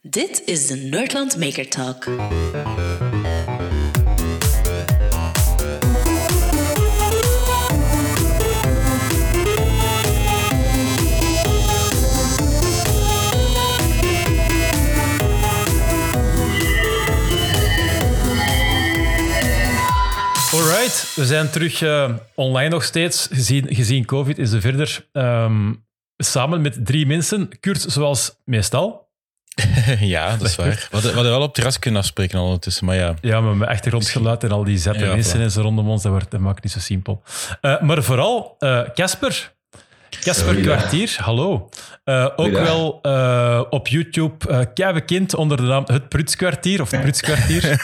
Dit is de Nerdland Maker Talk. Alright, we zijn terug uh, online nog steeds. Gezien, gezien COVID is er verder um, samen met drie mensen. Kurt, zoals meestal. ja, dat is waar. We hadden, we hadden wel op het terras kunnen afspreken ondertussen, maar ja. Ja, maar met achtergrondgeluid en al die zette ja, mensen en zo rondom ons, dat, wordt, dat maakt niet zo simpel. Uh, maar vooral, Casper. Casper Kwartier, hallo. Uh, ook wel uh, op YouTube uh, kei bekend onder de naam Het Prutskwartier of Het Prutskwartier.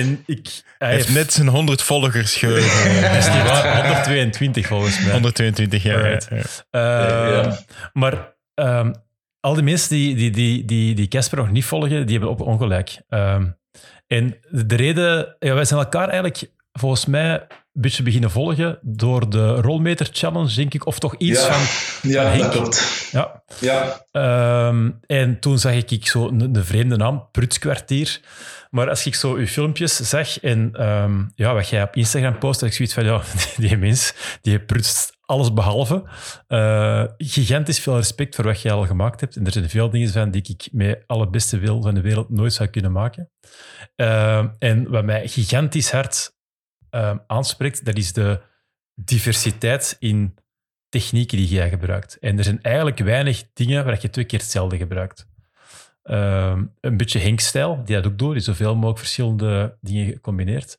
en ik, hij heeft net zijn 100 volgers ge... is waar? 122 volgens mij. 122, ja. Right. ja. Maar um, al die mensen die die, die, die, die Casper nog niet volgen, die hebben op ongelijk. Um, en de reden... Ja, wij zijn elkaar eigenlijk volgens mij een beetje beginnen volgen door de Rolmeter Challenge, denk ik. Of toch iets ja, van, ja, van dat klopt. Ja. ja. Um, en toen zag ik, ik zo een, een vreemde naam, Prutskwartier. Maar als ik zo uw filmpjes zag en um, ja, wat jij op Instagram post, ik zoiets van, ja, die mens, die prutst alles behalve. Uh, gigantisch veel respect voor wat jij al gemaakt hebt. En er zijn veel dingen van die ik met alle beste wil van de wereld nooit zou kunnen maken. Uh, en wat mij gigantisch hard uh, aanspreekt, dat is de diversiteit in technieken die jij gebruikt. En er zijn eigenlijk weinig dingen waar je twee keer hetzelfde gebruikt. Uh, een beetje Henk-stijl, die dat ook door, die zoveel mogelijk verschillende dingen combineert.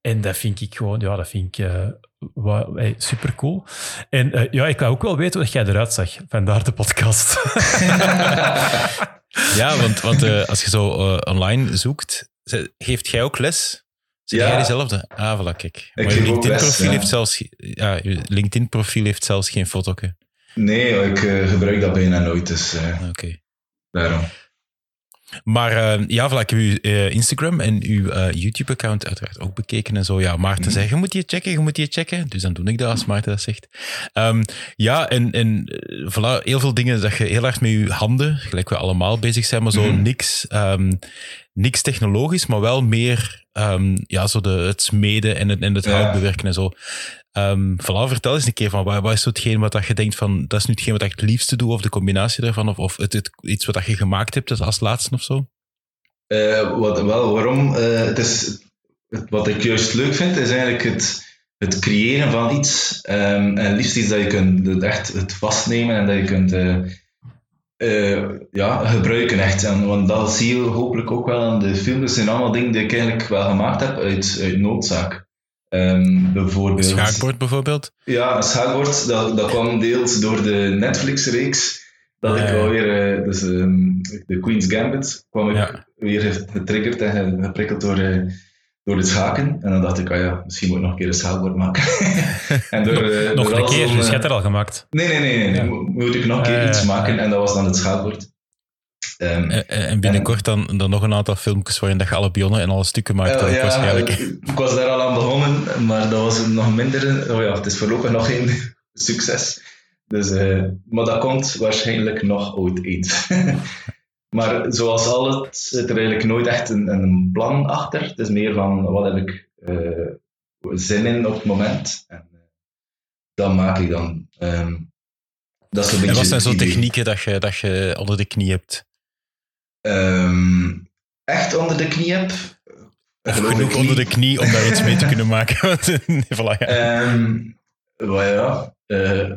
En dat vind ik gewoon, ja, dat vind ik super cool. En uh, ja, ik wou ook wel weten hoe jij eruit zag. Vandaar de podcast. ja, want, want uh, als je zo online zoekt, geeft jij ook les? Zeg ja. jij dezelfde? Ah, voilà, kijk. Maar je LinkedIn-profiel heeft, zelfs, ja, LinkedIn heeft zelfs geen foto. Nee, ik uh, gebruik dat bijna nooit, dus uh, Oké. Okay. daarom. Maar uh, ja, voilà, ik heb uw Instagram en uw YouTube-account uiteraard ook bekeken en zo. Ja, Maarten mm. zei, je moet je checken, je moet je checken. Dus dan doe ik dat als Maarten dat zegt. Um, ja, en, en voilà, heel veel dingen dat je heel hard met je handen, gelijk we allemaal bezig zijn, maar zo mm. niks... Um, niks technologisch, maar wel meer um, ja, zo de, het smeden en het, en het hout bewerken en zo. Um, voilà, vertel eens een keer van, wat, wat is zo hetgeen wat dat je denkt van, dat is nu hetgeen wat ik het liefste doe, of de combinatie daarvan, of, of het, het, iets wat dat je gemaakt hebt als laatste of zo? Uh, wat, wel, waarom? Uh, het is, wat ik juist leuk vind, is eigenlijk het, het creëren van iets. Um, en liefst iets dat je kunt echt het vastnemen en dat je kunt... Uh, uh, ja, gebruiken echt. En, want dat zie je hopelijk ook wel aan de film. Dat zijn allemaal dingen die ik eigenlijk wel gemaakt heb uit, uit noodzaak. Um, bijvoorbeeld, schaakbord bijvoorbeeld? Ja, schaakbord. Dat, dat kwam deels door de Netflix-reeks. Dat ik alweer, uh, dus um, de Queen's Gambit, kwam ik ja. weer getriggerd en geprikkeld door... Uh, door het schaken. En dan dacht ik, ah ja, misschien moet ik nog een keer een schaakbord maken. en door, uh, nog door een keer, dus je hebt er al gemaakt? Nee, nee, nee. nee, nee. Moet ik nog een keer uh, iets maken en dat was dan het schaakbord. Um, en binnenkort en, dan, dan nog een aantal filmpjes waarin dat je alle pionnen en alle stukken maakt. Uh, ja, waarschijnlijk. Ik was daar al aan begonnen, maar dat was nog minder. Oh ja, het is voorlopig nog geen succes. Dus, maar dat komt waarschijnlijk nog ooit eens. Maar zoals altijd zit er eigenlijk nooit echt een, een, plan achter. Het is meer van wat heb ik uh, zin in op het moment. En uh, dat maak ik dan. Um, dat is een en wat zijn zo technieken dat je, dat je onder de knie hebt? Um, echt onder de knie heb? Of genoeg knie. onder de knie om daar iets mee te kunnen maken? voilà, ja. Um, ja, uh,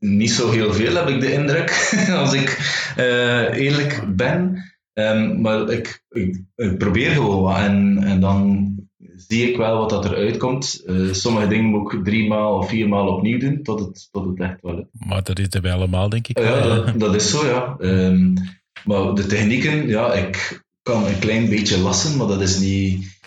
niet zo heel veel, heb ik de indruk, als ik uh, eerlijk ben. Um, maar ik, ik, ik, probeer gewoon wat en, en dan zie ik wel wat dat eruit komt. Uh, sommige dingen moet ik drie maal of vier maal opnieuw doen, tot het, tot het echt wel lukt. Maar dat is er bij allemaal, denk ik. Uh, ja, dat, dat, is zo, ja. Um, maar de technieken, ja, ik kan een klein beetje lassen, maar dat is niet...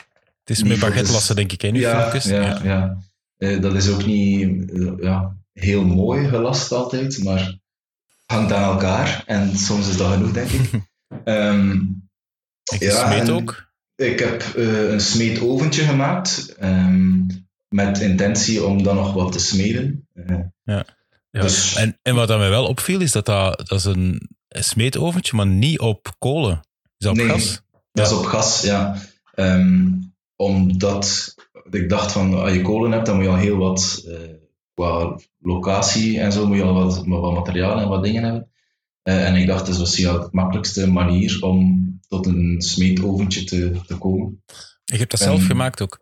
Het is met baguette lassen, denk ik, hè, nu ja, ja, ja, ja. Uh, dat is ook niet... ja, heel mooi gelast altijd, maar hangt aan elkaar. En soms is dat genoeg, denk ik. Um, ik ja, smeet ook? Ik heb uh, een smeetoventje gemaakt. Um, met intentie om dan nog wat te smeden. Uh, ja. Ja. Dus, en, en wat aan mij wel opviel, is dat dat, dat is een, smeetoventje, maar niet op kolen. Is dat op Nee. gas? Dat Ja. is op gas, ja. Ehm, omdat ik dacht van, als je kolen hebt, dan moet je al heel wat, eh, qua locatie en zo, moet je al wat, wat materiaal en wat dingen hebben. Eh, en ik dacht, dat was ja, de makkelijkste manier om tot een smeetoventje te, te komen. Je hebt dat zelf gemaakt ook.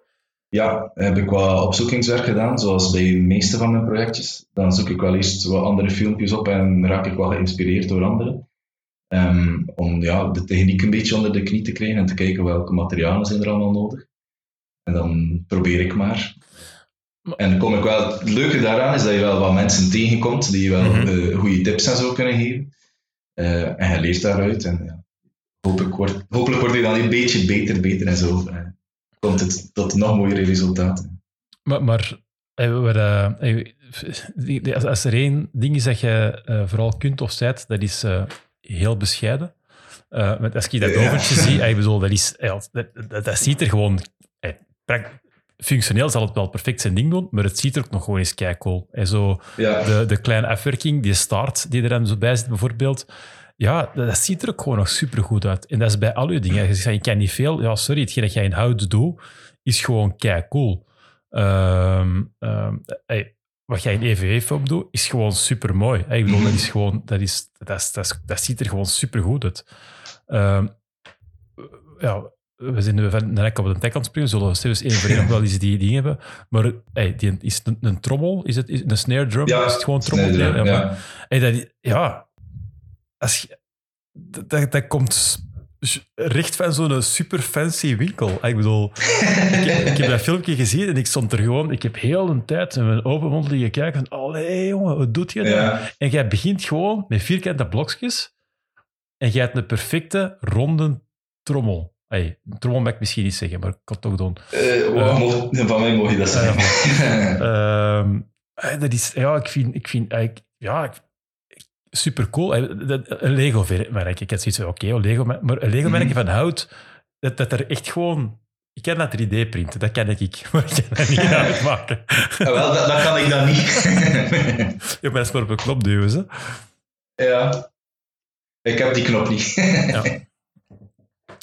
Ja, heb ik wat opzoekingswerk gedaan, zoals bij de meeste van mijn projectjes. Dan zoek ik wel eerst wat andere filmpjes op en raak ik wel geïnspireerd door anderen. Ehm, om ja, de techniek een beetje onder de knie te krijgen en te kijken welke materialen zijn er allemaal nodig. En dan probeer ik maar. En dan kom ik wel, het leuke daaraan is dat je wel wat mensen tegenkomt die je wel eh, goede tips en zo kunnen geven. Eh, en je leert daaruit. En, ja, hopelijk, wordt, hopelijk wordt je dan een beetje beter, beter en zo. eh, komt het tot nog mooiere resultaten. Maar, maar eh, als, er één ding is dat je vooral kunt of zijt, dat is heel bescheiden. Met als ik dat Ja. overtje zie, ik bedoel, dat, is, dat, dat, dat ziet er gewoon... functioneel zal het wel perfect zijn ding doen, maar het ziet er ook nog gewoon eens kei cool. En zo Ja, de, de kleine afwerking, die start die er dan zo bij zit bijvoorbeeld, ja, dat, dat ziet er ook gewoon nog supergoed uit. En dat is bij al uw dingen. Je zegt, je kan niet veel. Ja, sorry, hetgeen dat jij in hout doet, is gewoon kei cool. Ehm, ehm, wat jij in EVE-film doet, is gewoon super mooi. Ik bedoel, dat is gewoon, dat, is, dat, is, dat, is- dat ziet er gewoon supergoed uit. Ehm, ja, we zijn de nek op de tek aan het springen, zullen we zelfs één voor één nog wel eens die dingen hebben. Maar ey, die, is het een, een trommel? Is het is een snare drum? ja is het gewoon trommel? snijder, Ja, maar- ja. Hey, dat, ja, als je, dat, dat, komt recht van zo'n super fancy winkel. Ik bedoel, ik, heb- ik heb dat filmpje gezien en ik stond er gewoon, ik heb heel een tijd met mijn open mond liggen kijken van, allee jongen, wat doet je dan? Ja. En jij begint gewoon met vierkante blokjes en jij hebt een perfecte ronde trommel. Hey, trommel mag ik misschien niet zeggen, maar ik kan het toch doen. Eh, mo- van mij mag je dat zeggen. Ehm, eh, dat is, ja, ik vind, ik vind eigenlijk, ja, ik- super cool. Eh, Een Lego-merk. Ik heb zoiets van, oké, een Lego, maar een Lego-merk Mhm. van hout, dat, dat er echt gewoon... Ik kan dat 3D-printen, dat kan ik, maar ik kan dat niet uitmaken. Ah, wel, dat, dat kan ik dan niet. Ja, maar dat is maar op een knop duwen, ze. ja. Ik heb die knop niet. Ja.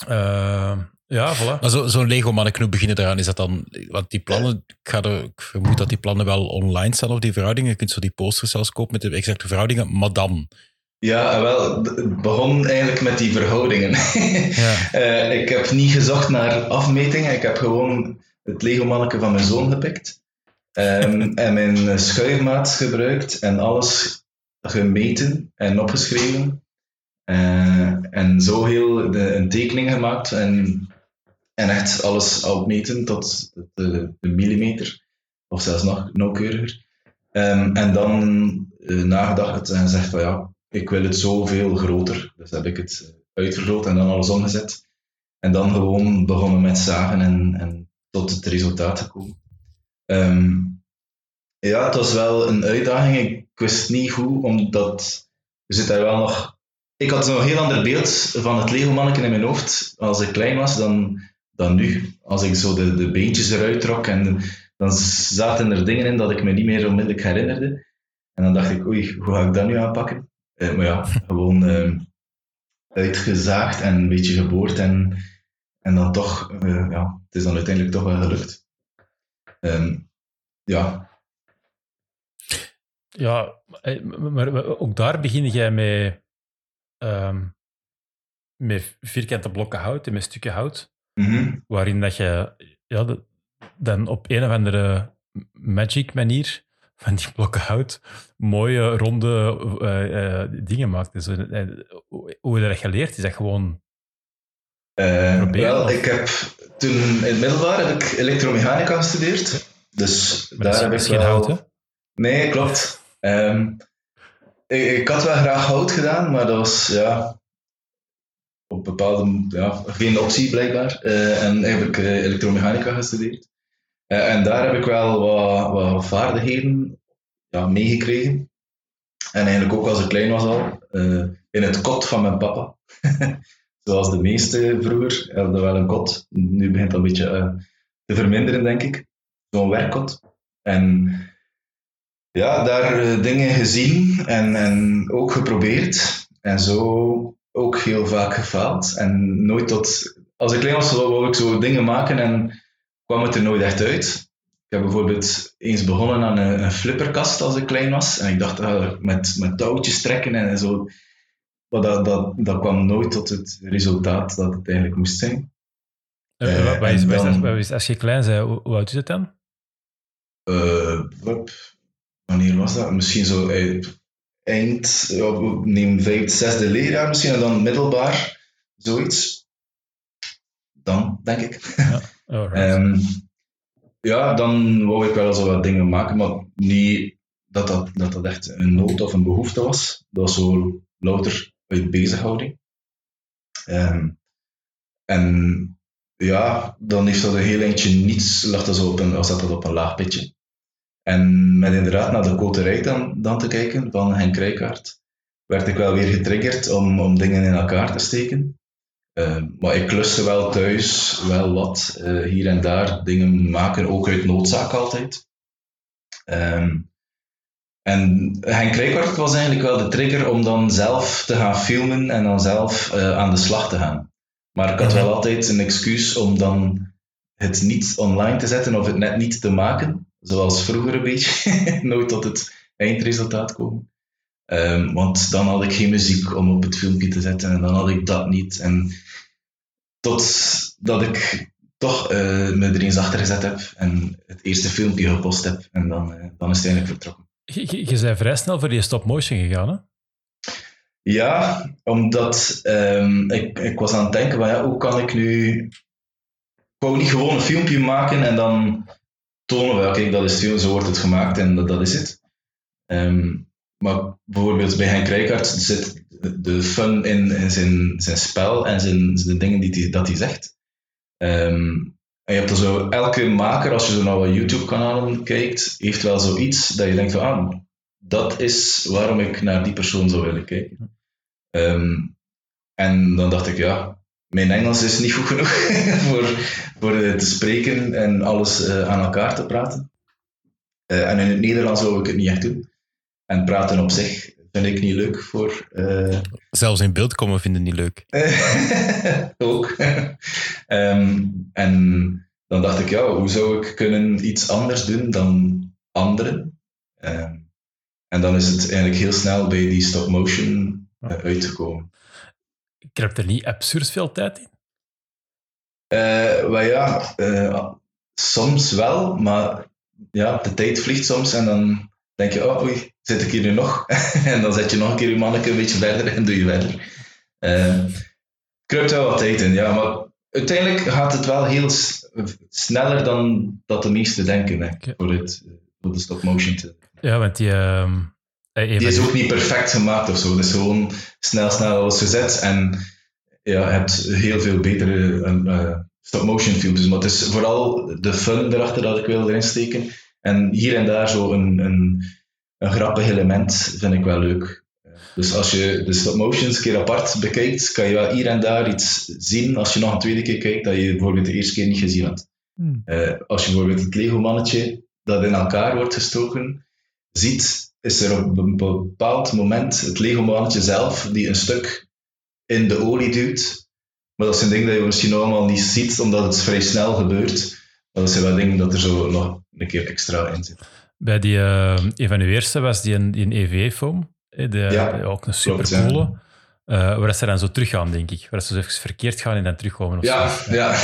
Ehm, ja, voilà. Maar zo- zo'n Lego-manneken, hoe beginnen daaraan? Is dat dan... Want die plannen, ik, ga er, ik vermoed dat die plannen wel online staan, of die verhoudingen. Je kunt zo die posters zelfs kopen met de exacte verhoudingen. Maar dan... Ja, wel, d- het begon eigenlijk met die verhoudingen. Ja. Eh, ik heb niet gezocht naar afmetingen, ik heb gewoon het Lego-manneke van mijn zoon gepikt. Ehm, en mijn schuifmaat gebruikt en alles gemeten en opgeschreven. Eh, en zo heel de, een tekening gemaakt en, en echt alles opmeten tot de, de millimeter, of zelfs nog nauwkeuriger. Ehm, en dan eh, nagedacht en gezegd van ja, ik wil het zoveel groter. Dus heb ik het uitvergroot en dan alles omgezet. En dan gewoon begonnen met zagen en, en tot het resultaat gekomen. Ehm, ja, het was wel een uitdaging. Ik wist niet hoe, omdat er zit daar wel nog... Ik had een heel ander beeld van het Lego-manneken in mijn hoofd als ik klein was dan, dan nu. Als ik zo de, de beentjes eruit trok en dan zaten er dingen in dat ik me niet meer onmiddellijk herinnerde. En dan dacht ik, oei, hoe ga ik dat nu aanpakken? Eh, maar ja, gewoon eh, uitgezaagd en een beetje geboord en, en dan toch, eh, ja, het is dan uiteindelijk toch wel gelukt. Ehm, ja, Ja, maar, ook daar begin jij met, ehm, met vierkante blokken hout en met stukken hout, mhm. waarin dat je ja, de- dan op een of andere magic manier van die blokken hout mooie ronde eh, eh, dingen maakt. Dus, eh, hoe je dat geleerd? Is dat gewoon... Proberen, wel, of? ik heb toen in het middelbaar heb ik elektromechanica gestudeerd. Dus Maar daar heb ik is geen wel... hout, hè? Nee, klopt. Ehm, ik, ik had wel graag hout gedaan, maar dat was ja, op bepaalde ja, geen optie blijkbaar. Eh, en heb ik eh, elektromechanica gestudeerd. Eh, en daar heb ik wel wat, wat vaardigheden ja, meegekregen. En eigenlijk ook als ik klein was al, in het kot van mijn papa. Zoals de meeste vroeger hadden wel een kot. Nu begint dat een beetje te verminderen, denk ik. Zo'n werkkot. En ja, daar eh, dingen gezien en, en ook geprobeerd. en zo ook heel vaak gefaald. En nooit tot... Als ik klein was, wou ik zo dingen maken en kwam het er nooit echt uit. Ik heb bijvoorbeeld eens begonnen aan een, een flipperkast als ik klein was. En ik dacht, ah, met, met touwtjes trekken en zo. Maar dat, dat, dat kwam nooit tot het resultaat dat het eigenlijk moest zijn. Uh, dan- is- als je klein bent, hoe, oud is het dan? Wanneer was dat? Misschien zo eh, eind, ja, neem vijfde, zesde leerjaar misschien, en dan middelbaar, zoiets. Dan, denk ik. Alright. Ehm, ja, dan wou ik wel zo wat dingen maken, maar niet dat dat, dat dat echt een nood of een behoefte was. Dat was zo louter uit bezighouding. Ehm, en ja, dan heeft dat een heel eindje niets, lag dat zo op een, was dat op een laag pitje. En met inderdaad naar de koterij dan, dan te kijken van Henk Rijkaard, werd ik wel weer getriggerd om, om dingen in elkaar te steken. Eh, maar ik kluste wel thuis, wel wat, eh, hier en daar dingen maken, ook uit noodzaak altijd. Ehm, en Henk Rijkaard was eigenlijk wel de trigger om dan zelf te gaan filmen en dan zelf eh, aan de slag te gaan. Maar ik had wel altijd een excuus om dan het niet online te zetten of het net niet te maken, zoals vroeger een beetje, nooit tot het eindresultaat komen. Ehm, want dan had ik geen muziek om op het filmpje te zetten en dan had ik dat niet. En tot dat ik toch eh, me er eens achter gezet heb en het eerste filmpje gepost heb en dan, eh, dan is het eigenlijk vertrokken. Je, je, je bent vrij snel voor die stop-motion gegaan, hè? Ja, omdat ehm, ik, ik was aan het denken, van, ja, hoe kan ik nu... Ik wou niet gewoon een filmpje maken en dan tonen kijk, dat is film, zo wordt het gemaakt en dat, dat is het. Ehm, maar bijvoorbeeld bij Henk Rijkaard zit de fun in, zijn, zijn spel en zijn, de dingen die dat hij zegt. Ehm, en je hebt er zo, elke maker, als je zo naar wat YouTube-kanalen kijkt, heeft wel zoiets dat je denkt van, ah, dat is waarom ik naar die persoon zou willen kijken. Ehm, en dan dacht ik, ja, mijn Engels is niet goed genoeg voor, voor eh, te spreken en alles eh, aan elkaar te praten. Eh, en in het Nederlands wou ik het niet echt doen. En praten op zich vind ik niet leuk voor... Zelfs in beeld komen vinden niet leuk. ook. Ehm, en dan dacht ik, ja, hoe zou ik kunnen iets anders doen dan anderen? Ehm, en dan is het eigenlijk heel snel bij die stop-motion eh, uitgekomen. Kruipt er niet absurd veel tijd in? Maar ja, eh, soms wel, maar ja, de tijd vliegt soms en dan denk je, oh oei, zit ik hier nu nog? en dan zet je nog een keer je manneke een beetje verder en doe je verder. Eh kruipt wel wat tijd in, ja, maar uiteindelijk gaat het wel heel sneller dan dat de meesten denken, Oké. voor, het, voor de stop-motion te... Ja, want die... ehm, eh, een Die is ook niet perfect gemaakt of zo. Het is gewoon snel, snel alles gezet. En ja, je hebt heel veel betere eh, stop-motion filmpjes. Maar het is vooral de fun erachter dat ik wil erin steken. En hier en daar zo een, een, een grappig element vind ik wel leuk. Dus als je de stop-motions een keer apart bekijkt, kan je wel hier en daar iets zien als je nog een tweede keer kijkt dat je bijvoorbeeld de eerste keer niet gezien had. Hmm. Eh, als je bijvoorbeeld het Lego-mannetje dat in elkaar wordt gestoken ziet, is er op een bepaald moment het Lego-mannetje zelf die een stuk in de olie duwt. Maar dat zijn dingen dat je misschien allemaal niet ziet, omdat het vrij snel gebeurt. Maar dat zijn wel dingen dat er zo nog een keer extra in zit. Bij die, een van uw eerste was die een, die een Ja, de- ook een supercoole. eh, waar ze dan zo teruggaan, denk ik. Waar ze zo even verkeerd gaan en dan terugkomen. Of Ja, zo. ja.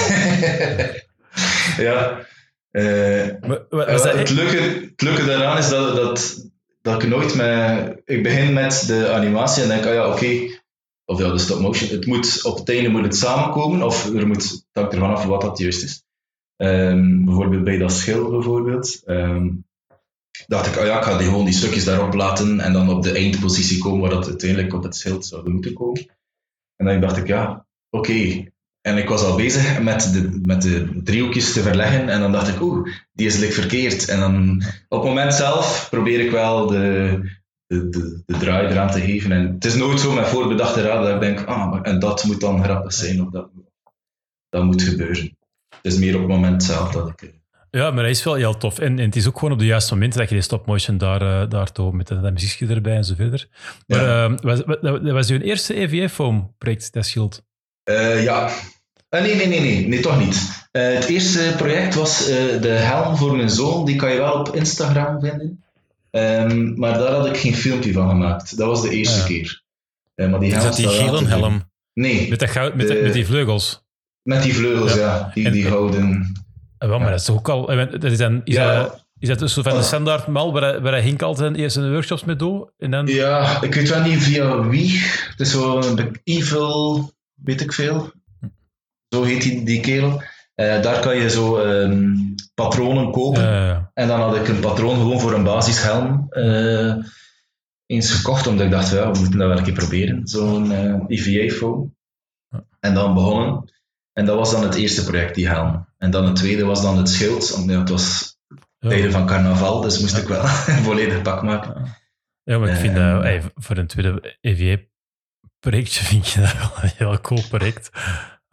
ja. Eh, Maar, dat- het, leuke, het daaraan is dat, dat, dat ik nooit met... Ik begin met de animatie en denk, ah ja, oké, of ja, de stop motion. Het moet, op het einde moet het samenkomen, of er moet, het hangt ervan af wat dat juist is. Ehm, bijvoorbeeld bij dat schil, bijvoorbeeld. ehm, dacht ik, ah ja, ik ga die, gewoon die stukjes daarop laten en dan op de eindpositie komen waar dat uiteindelijk op het schild zou moeten komen. En dan dacht ik, ja, oké. En ik was al bezig met de, met de driehoekjes te verleggen en dan dacht ik, oeh, die is like verkeerd. En dan op het moment zelf probeer ik wel de, de, de, de draai eraan te geven. En het is nooit zo met voorbedachte raden dat ik denk, ah, maar, en dat moet dan grappig zijn of dat, dat moet gebeuren. Het is meer op het moment zelf dat ik... eh, Ja, maar hij is wel heel tof. En, en het is ook gewoon op de juiste momenten dat je die stop-motion daar, eh, daar toch met dat muziekje erbij en zo verder. Maar Ja. eh, was, dat was uw eerste EVA-foam-project, dat schild? Eh, ja. Eh, nee, nee, nee, nee, nee, toch niet. Eh, het eerste project was eh, de helm voor mijn zoon. Die kan je wel op Instagram vinden. Ehm, maar daar had ik geen filmpje van gemaakt. Dat was de eerste Ja. keer. Eh, maar die Is helm dat die gele helm? Nee, Met, dat goud, met, De- met die vleugels. met die vleugels, Ja. ja. Die, En- die houden. Ah, wel, maar dat is toch ook al... Dat is, dan, is, Ja. dat, is dat dus zo van de Oh. standaard mal waar, hij- waar hij Hink altijd eerst een workshops mee doet? En dan... Ja, ik weet wel niet via wie. Het is zo een evil, weet ik veel. Zo heet die, die kerel. Eh, daar kan je zo ehm, patronen kopen. En dan had ik een patroon gewoon voor een basishelm eh, eens gekocht, omdat ik dacht, ja, we moeten dat wel een keer proberen. Zo'n eh EVA-foam. En dan begonnen. En dat was dan het eerste project, die helm. En dan het tweede was dan het schild. Want ja, het was tijden van carnaval, dus moest ik wel een volledig pak maken. Ja, maar ik vind dat ey, voor een tweede EVA-projectje vind je dat wel een heel cool project.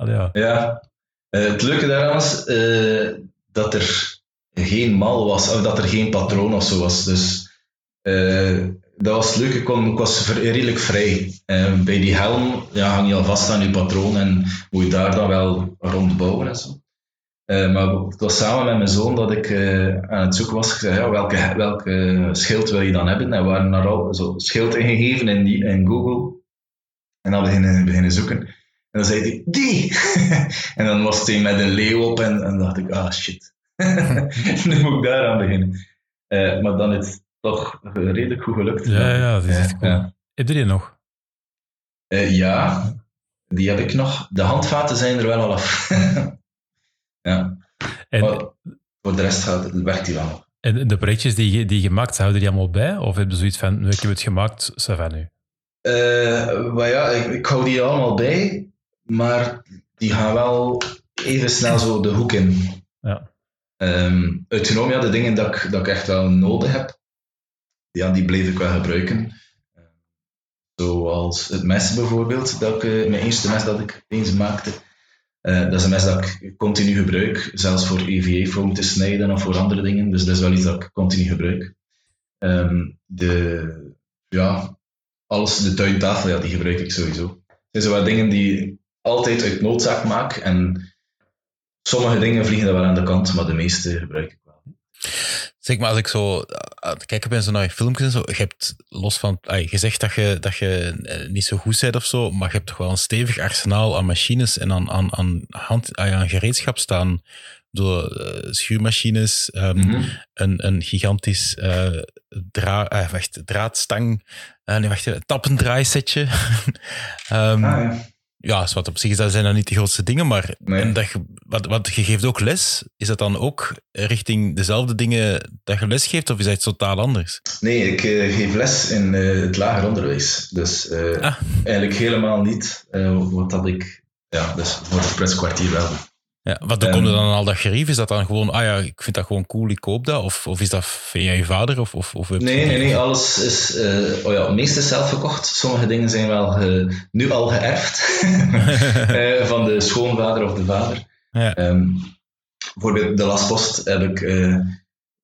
Ja. Ja. Eh, het leuke daaraan was eh, dat er geen mal was, of dat er geen patroon of zo was. Dus eh, dat was het leuke. Ik, kon, ik was redelijk vrij. Bij die helm ja, hang je al vast aan je patroon en moet je daar dan wel rondbouwen en zo. Maar het was samen met mijn zoon dat ik aan het zoeken was. Ik zei, ja, welke, welke schild wil je dan hebben? En we waren naar al zo schild ingegeven in, die, in Google. En dan beginnen, beginnen zoeken. En dan zei hij, die! en dan was hij met een leeuw op en, en dacht ik, ah shit. nu moet ik daaraan beginnen. Eh, maar dan is het toch redelijk goed gelukt. Ja, ja, dat is echt cool. Ja. Heb je die nog? Eh, ja, die heb ik nog. De handvaten zijn er wel al af. ja, En, maar voor de rest gaat, werkt die wel nog. en de projectjes die, je- die je maakt, houden die allemaal bij? Of heb je zoiets van, nu heb het gemaakt, ça va nu? Eh, maar ja, ik, ik hou die allemaal bij, maar die gaan wel even snel zo de hoek in. Ja. Ehm autonomia, de dingen dat ik, dat ik echt wel nodig heb, ja, die blijf ik wel gebruiken. Zoals het mes bijvoorbeeld, dat ik, eh, mijn eerste mes dat ik eens maakte. Eh, dat is een mes dat ik continu gebruik, zelfs voor EVA-foam te snijden of voor andere dingen. Dus dat is wel iets dat ik continu gebruik. Ehm, de, ja, alles, de tuintafel, ja, die gebruik ik sowieso. Het zijn zo wat dingen die altijd uit noodzaak maak. En sommige dingen vliegen er wel aan de kant, maar de meeste gebruik ik wel. Zeg maar, als ik zo aan het kijken ben zo naar je filmpjes en zo, je hebt los van, ay, gezegd dat je, dat je eh, niet zo goed bent of zo, maar je hebt toch wel een stevig arsenaal aan machines en aan, aan, aan, hand, ay, aan gereedschap staan. Door eh, schuurmachines, ehm, Mhm. een, een gigantisch eh, dra eh, wacht, draadstang, eh, nee, wacht, een tappendraaisetje. Ah, ja. Ja, is wat op zich dat zijn dan niet de grootste dingen, maar Nee. en dat je, wat, wat, je geeft ook les. Is dat dan ook richting dezelfde dingen dat je les geeft, of is dat iets totaal anders? Nee, ik eh, geef les in eh, het lager onderwijs. Dus eh, Ah. eigenlijk helemaal niet wat dat ik... Ja, dus voor het pretskwartier wel. Ja, wat Ehm. komt er dan al dat gerief? Is dat dan gewoon, ah ja, ik vind dat gewoon cool, ik koop dat? Of, of is dat via je vader? Of, of, of Nee, nee, nee, alles is eh, oh ja, het meeste zelf gekocht. Sommige dingen zijn wel ge- nu al geërfd eh, van de schoonvader of de vader. Ja. Ehm, bijvoorbeeld de lastpost heb ik eh,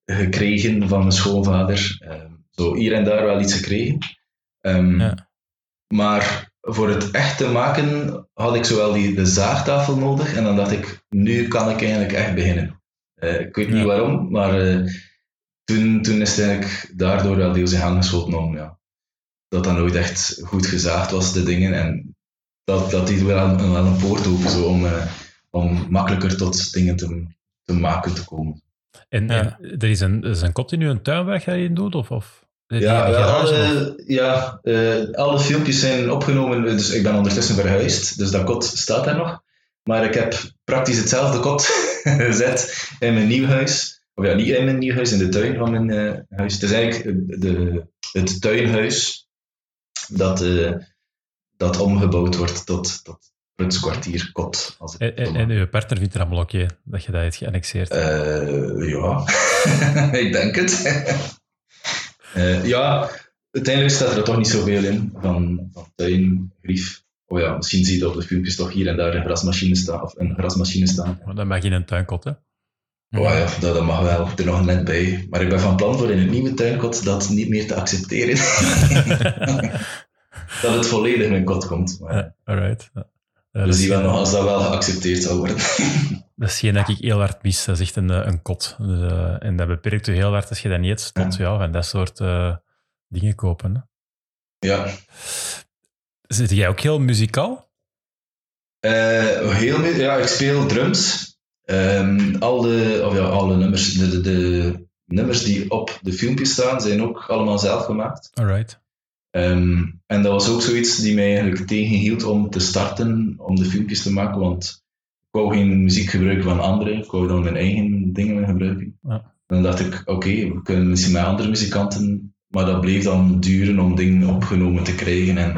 gekregen van mijn schoonvader. Ehm, zo hier en daar wel iets gekregen. Ehm, Ja. Maar voor het echt te maken had ik zowel die, de zaagtafel nodig en dan dacht ik, nu kan ik eigenlijk echt beginnen. Eh, ik weet niet waarom, maar eh, toen, toen is het eigenlijk daardoor wel deels in gang geschoten om ja, dat dat nooit echt goed gezaagd was, de dingen. En dat, dat die wel een, wel een poort open, zo, om, eh, om makkelijker tot dingen te, te maken te komen. En, Ja. en er is een, er is een continu een tuin waar je in doet? Of, of Ja, of- alle, ja eh, alle filmpjes zijn opgenomen, dus ik ben ondertussen verhuisd, dus dat kot staat er nog. Maar ik heb praktisch hetzelfde kot gezet in mijn nieuw huis. Of ja, niet in mijn nieuw huis, in de tuin van mijn eh, huis. Het is eigenlijk eh, de, het tuinhuis dat, eh, dat omgebouwd wordt tot, tot Prutskwartier kot. Als ik En, en, en uw partner vindt het allemaal oké dat je dat hebt geannexeerd. Eh, ja, ik denk het. Eh, ja, uiteindelijk staat er toch niet zoveel in van, van tuin, grief. Oh ja, misschien zie je op de filmpjes toch hier en daar een grasmachine staan. Of een grasmachine staan. Maar dat mag in een tuinkot, hè? Oh ja, dat, dat mag wel, er nog net bij. Maar ik ben van plan voor in het nieuwe tuinkot dat niet meer te accepteren. dat het volledig mijn kot komt. Maar Ja, alright. Ja. Dat, zien is, wel nog als dat wel geaccepteerd zal worden. dat is geen dat ik heel hard mis. Dat is echt een, eh, een kot. Dus, eh, en dat beperkt je heel hard als je dat niet hebt, tot ja, van dat soort eh, dingen kopen. Hè. ja. Zit jij ook heel muzikaal? Eh, heel, ja, ik speel drums. Ehm, al, de, of ja, alle nummers, de, de, de nummers die op de filmpjes staan, zijn ook allemaal zelf gemaakt. Alright. Ehm, en dat was ook zoiets die mij eigenlijk tegenhield om te starten, om de filmpjes te maken, want ik wou geen muziek gebruiken van anderen, ik wou dan mijn eigen dingen gebruiken. Ja. Dan dacht ik, oké, we kunnen misschien met andere muzikanten, maar dat bleef dan duren om dingen opgenomen te krijgen. En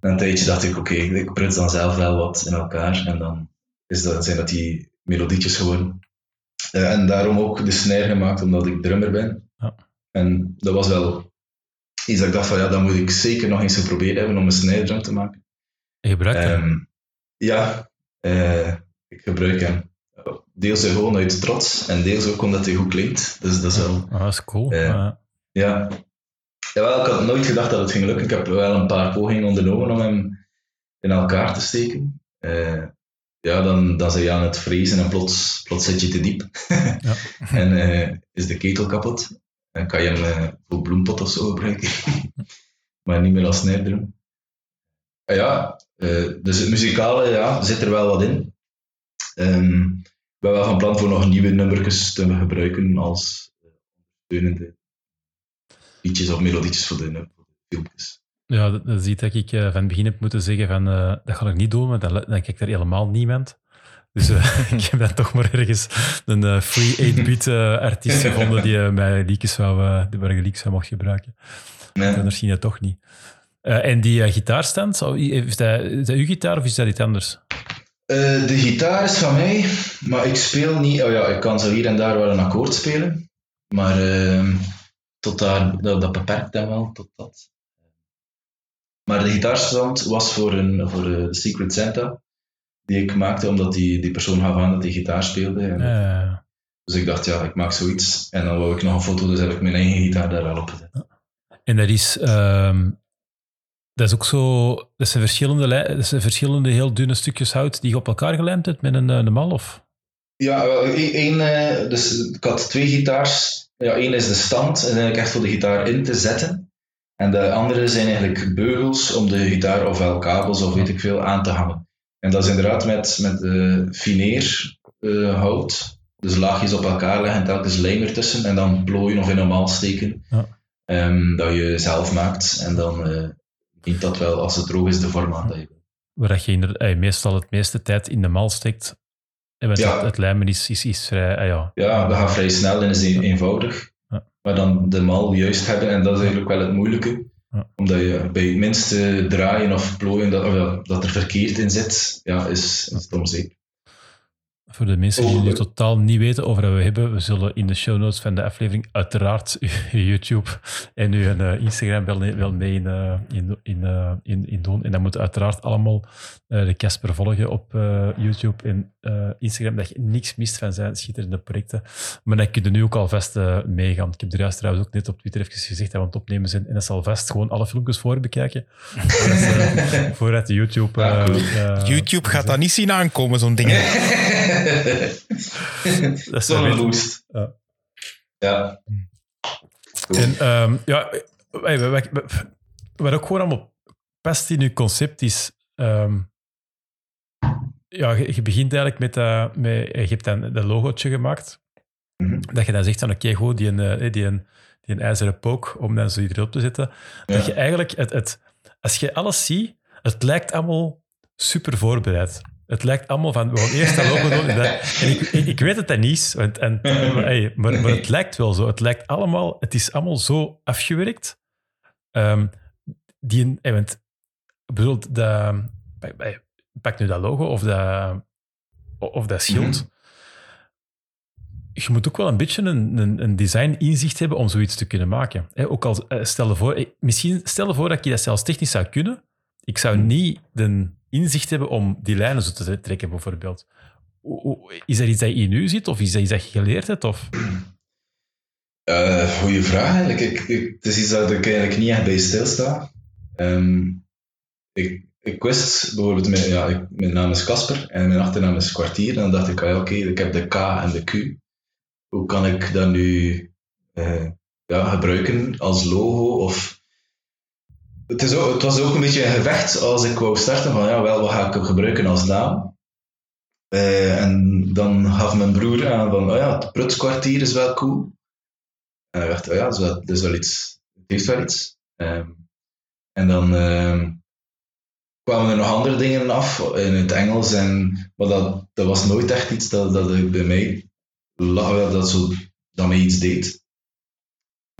na een tijdje dacht ik, oké, ik pruts dan zelf wel wat in elkaar en dan is dat, zijn dat die melodietjes geworden. Eh, en daarom ook de snare gemaakt, omdat ik drummer ben. Ja. En dat was wel iets dat ik dacht van, ja, dan moet ik zeker nog eens geprobeerd hebben om een snare drum te maken. Je gebruikt hem. Ehm, ja, eh, ik gebruik hem. Deels gewoon uit trots en deels ook omdat hij goed klinkt. Dus dat is wel... Dat is cool. eh, Ja. Jawel, ik had nooit gedacht dat het ging lukken. Ik heb wel een paar pogingen ondernomen om hem in elkaar te steken. Eh, ja, dan, dan zijn je aan het frezen en plots, plots zit je te diep. Ja. en is de ketel kapot. En kan je hem eh, voor bloempot of zo gebruiken. maar niet meer als snijder. Ah ja, eh, dus het muzikale ja, zit er wel wat in. Ehm, ik ben wel van plan voor nog nieuwe nummertjes te gebruiken als eh, ondersteunende liedjes of melodietjes voor de, voor de filmpjes. Ja, dat, iets dat ik van het begin heb moeten zeggen van dat ga ik niet doen, want dan, dan kijkt er helemaal niemand. Dus eh, ik heb dan toch maar ergens een eh, free 8-bit eh, artiest gevonden die mij liedjes zou, die waar zou mocht gebruiken. Nee. En misschien dat toch niet. En die gitaarstand, zou- is dat, is dat uw gitaar of is dat iets anders? De gitaar is van mij, maar ik speel niet. Oh ja, ik kan zo hier en daar wel een akkoord spelen, maar ehm, tot daar, dat, dat beperkt dan wel tot dat. Maar de gitaarstand was voor, een, voor eh, Secret Santa, die ik maakte omdat die, die persoon gaf aan dat hij gitaar speelde. En, Eh, Dus ik dacht, ja, ik maak zoiets. En dan wou ik nog een foto, dus heb ik mijn eigen gitaar daar al op gezet. en dat is, ehm, dat is ook zo, dat zijn, verschillende, dat zijn verschillende heel dunne stukjes hout die je op elkaar gelijmd hebt met een, eh, een mal, of? Ja, wel, één, eh, dus ik had twee gitaars. Ja, één is de stand, en eigenlijk echt voor de gitaar in te zetten. En de andere zijn eigenlijk beugels om de gitaar, ofwel kabels of weet ik veel, aan te hangen. En dat is inderdaad met, met eh fineer eh, hout. Dus laagjes op elkaar leggen, telkens lijm ertussen en dan plooien of in een mal steken. Ja. Ehm, dat je zelf maakt. En dan neemt dat wel, als het droog is, de vorm aan dat je wil. waar je inderdaad, eh, meestal het meeste tijd in de mal steekt. En Ja. het, het lijmen is, is, is vrij... ah ja. Ja, dat gaat vrij snel en is een- eenvoudig. Ja. Maar dan de mal juist hebben, en dat is eigenlijk wel het moeilijke. Ja. Omdat je bij minste draaien of plooien dat, dat er verkeerd in zit, ja, is, is het om zeep. Voor de mensen die Oh, nu totaal niet weten over wat we hebben, we zullen in de show notes van de aflevering uiteraard uw YouTube en uw eh, Instagram wel, wel mee in, eh, in, in, eh, in, in doen. En dan moeten uiteraard allemaal eh, de Casper volgen op eh, YouTube en eh, Instagram, dat je niks mist van zijn schitterende projecten. Maar dan kun je nu ook alvast eh meegaan. Ik heb er juist trouwens ook net op Twitter even gezegd dat we aan het opnemen zijn. En dat zal vast gewoon alle filmpjes voor bekijken. Voordat, vooruit de YouTube... Cool. YouTube gaat dat niet zien aankomen, zo'n ding. dat is boost. Ja. Ja. En ehm, ja, wij- wij- wij- wat ook gewoon allemaal past in je concept is. ehm, ja, je, je begint eigenlijk met, dat met. Je hebt dan dat logootje gemaakt. Mhm. Dat je dan zegt van oké, goed, die, een, eh, die, een, die een ijzeren pook om dan zo erop te zetten. Dat je eigenlijk, het, het, als je alles ziet, het lijkt allemaal super voorbereid. Het lijkt allemaal van, we gaan eerst dat logo doen. En, dat- en ik, ik, weet het dat niet is, want, en, maar, maar, maar het lijkt wel zo. Het lijkt allemaal, het is allemaal zo afgewerkt. Ehm, die, hey, want, ik bedoel, dat, pak nu dat logo of dat, of dat schild. Je moet ook wel een beetje een, een, een design inzicht hebben om zoiets te kunnen maken. Ook al eh, stel je voor, eh, misschien stel je voor dat je dat zelfs technisch zou kunnen. Ik zou niet de inzicht hebben om die lijnen zo te trekken, bijvoorbeeld. is er iets dat in u zit? Of is dat iets dat je geleerd hebt? Of? Eh goeie vraag eigenlijk. Ik, ik, het is iets dat ik eigenlijk niet echt bij stilsta. Ehm ik, ik wist bijvoorbeeld, mijn, ja, ik, mijn naam is Casper en mijn achternaam is Kwartier. En dan dacht ik, ah oké, ik heb de K en de Q. Hoe kan ik dat nu eh, ja, gebruiken als logo? Of... Het, is ook, het was ook een beetje een gevecht als ik wou starten van, ja, wel, wat ga ik gebruiken als naam? Eh, en dan gaf mijn broer aan van, oh ja, het Prutskwartier is wel cool. En ik dacht, oh ja, dat is wel, dat is wel iets. Het heeft wel iets. Ehm, en dan ehm, kwamen er nog andere dingen af in het Engels. En, maar dat, dat was nooit echt iets dat, dat ik bij mij lag, dat, zo, dat mij iets deed.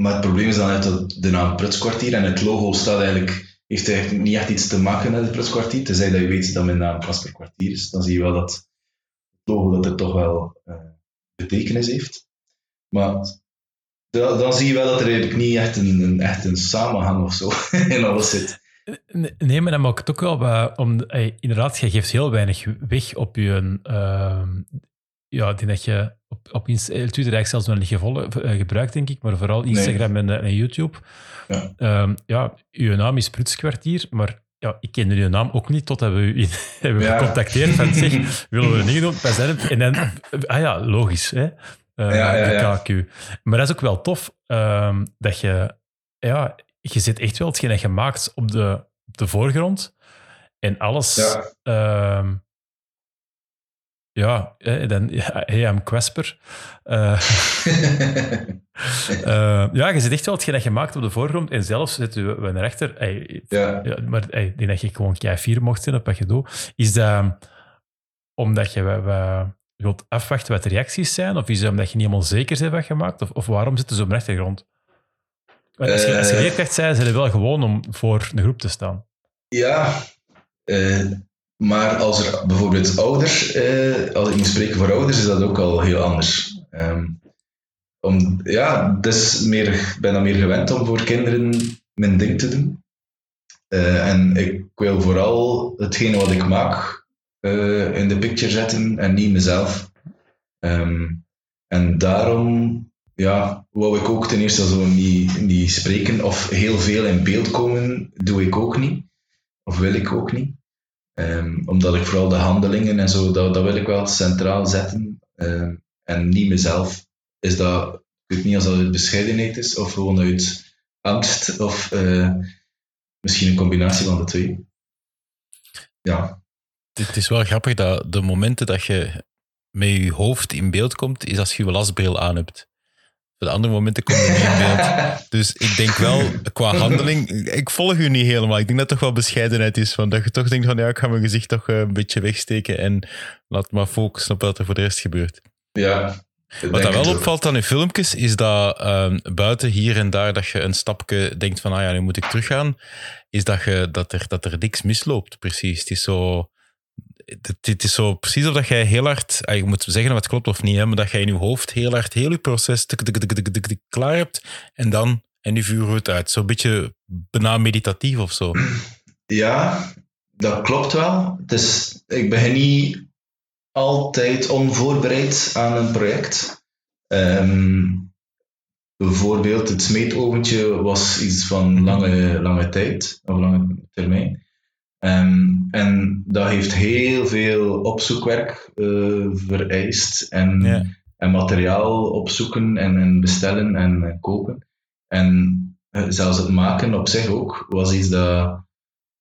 Maar het probleem is dan uit dat de naam Prutskwartier en het logo staat eigenlijk, heeft eigenlijk niet echt iets te maken met het Prutskwartier. Tenzij dat je weet dat mijn naam Casper Kwartier is, dan zie je wel dat het logo dat er toch wel eh, betekenis heeft. Maar dan, dan zie je wel dat er eigenlijk niet echt een, een, echt een samenhang of zo in alles zit. Nee, maar dat maakt het ook wel bij, om, eh, inderdaad, je geeft heel weinig weg op je, ja, ik denk dat je op, op eh, Twitter eigenlijk zelfs nog niet gevolg, eh, gebruikt, denk ik, maar vooral Instagram en, eh, en YouTube. Ja. Ehm, ja, uw naam is Prutskwartier, maar ja, ik kende uw naam ook niet totdat we u hebben Ja. gecontacteerd van zeg, willen we ding doen? Wij zijn het. En dan, ah ja, logisch, hè. Eh, Ja, ja, de KQ. Maar dat is ook wel tof, ehm, dat je, ja, je zit echt wel hetgeen dat je maakt op de, op de voorgrond. En alles, Ja. Ja, dan, I'm Quasper. Eh, eh, ja, je zit echt wel hetgeen dat je maakt op de voorgrond. En zelfs zit je naar rechter. Hey, ja. ja, maar hey, ik denk dat je gewoon kei fier mocht zijn op wat je doet. Is dat omdat je wilt afwachten wat de reacties zijn? Of is het omdat je niet helemaal zeker bent wat je maakt? Of, of waarom zitten ze op de achtergrond? Want Als je, als je Eh. leerkracht zei, zijn ze wel gewoon om voor een groep te staan. Ja, eh, maar als er bijvoorbeeld ouders, eh, als ik moet spreken voor ouders, is dat ook al heel anders. Ehm, om, ja, dus meer, ik ben dan meer gewend om voor kinderen mijn ding te doen. Eh, en ik wil vooral hetgene wat ik maak eh, in de picture zetten en niet mezelf. Ehm, en daarom ja, wou ik ook ten eerste zo niet, niet spreken of heel veel in beeld komen, doe ik ook niet. Of wil ik ook niet. Ehm, omdat ik vooral de handelingen en zo, dat, dat wil ik wel centraal zetten. Ehm, en niet mezelf. Is dat, ik weet niet als dat uit bescheidenheid is of gewoon uit angst of eh, misschien een combinatie van de twee. Ja, Het is wel grappig dat de momenten dat je met je hoofd in beeld komt, is als je je lasbril aan hebt. De andere momenten kom je niet in beeld. Dus ik denk wel, qua handeling, ik volg u niet helemaal. Ik denk dat het toch wel bescheidenheid is. Van dat je toch denkt van, ja, ik ga mijn gezicht toch eh, een beetje wegsteken en laat maar focussen op wat er voor de rest gebeurt. ja. Wat dat wel opvalt aan je filmpjes, is dat ehm, buiten hier en daar dat je een stapje denkt van, ah ja, nu moet ik teruggaan, is dat, je, dat, er, dat er niks misloopt, precies. Het is zo... Het, is zo precies of dat jij heel hard, ah, je moet zeggen het klopt of niet, hè, maar dat jij in je hoofd heel hard heel je proces klaar hebt en dan, en nu vuren we het uit. Zo'n beetje bijna meditatief of zo. Ja, dat klopt wel. Ik begin niet altijd onvoorbereid aan een project. Ehm, bijvoorbeeld het smeetoventje was iets van lange, lange tijd, of lange termijn. Ehm, en dat heeft heel veel opzoekwerk eh, vereist en, Ja. en materiaal opzoeken en, en bestellen en, kopen. En eh, zelfs het maken op zich ook was iets dat,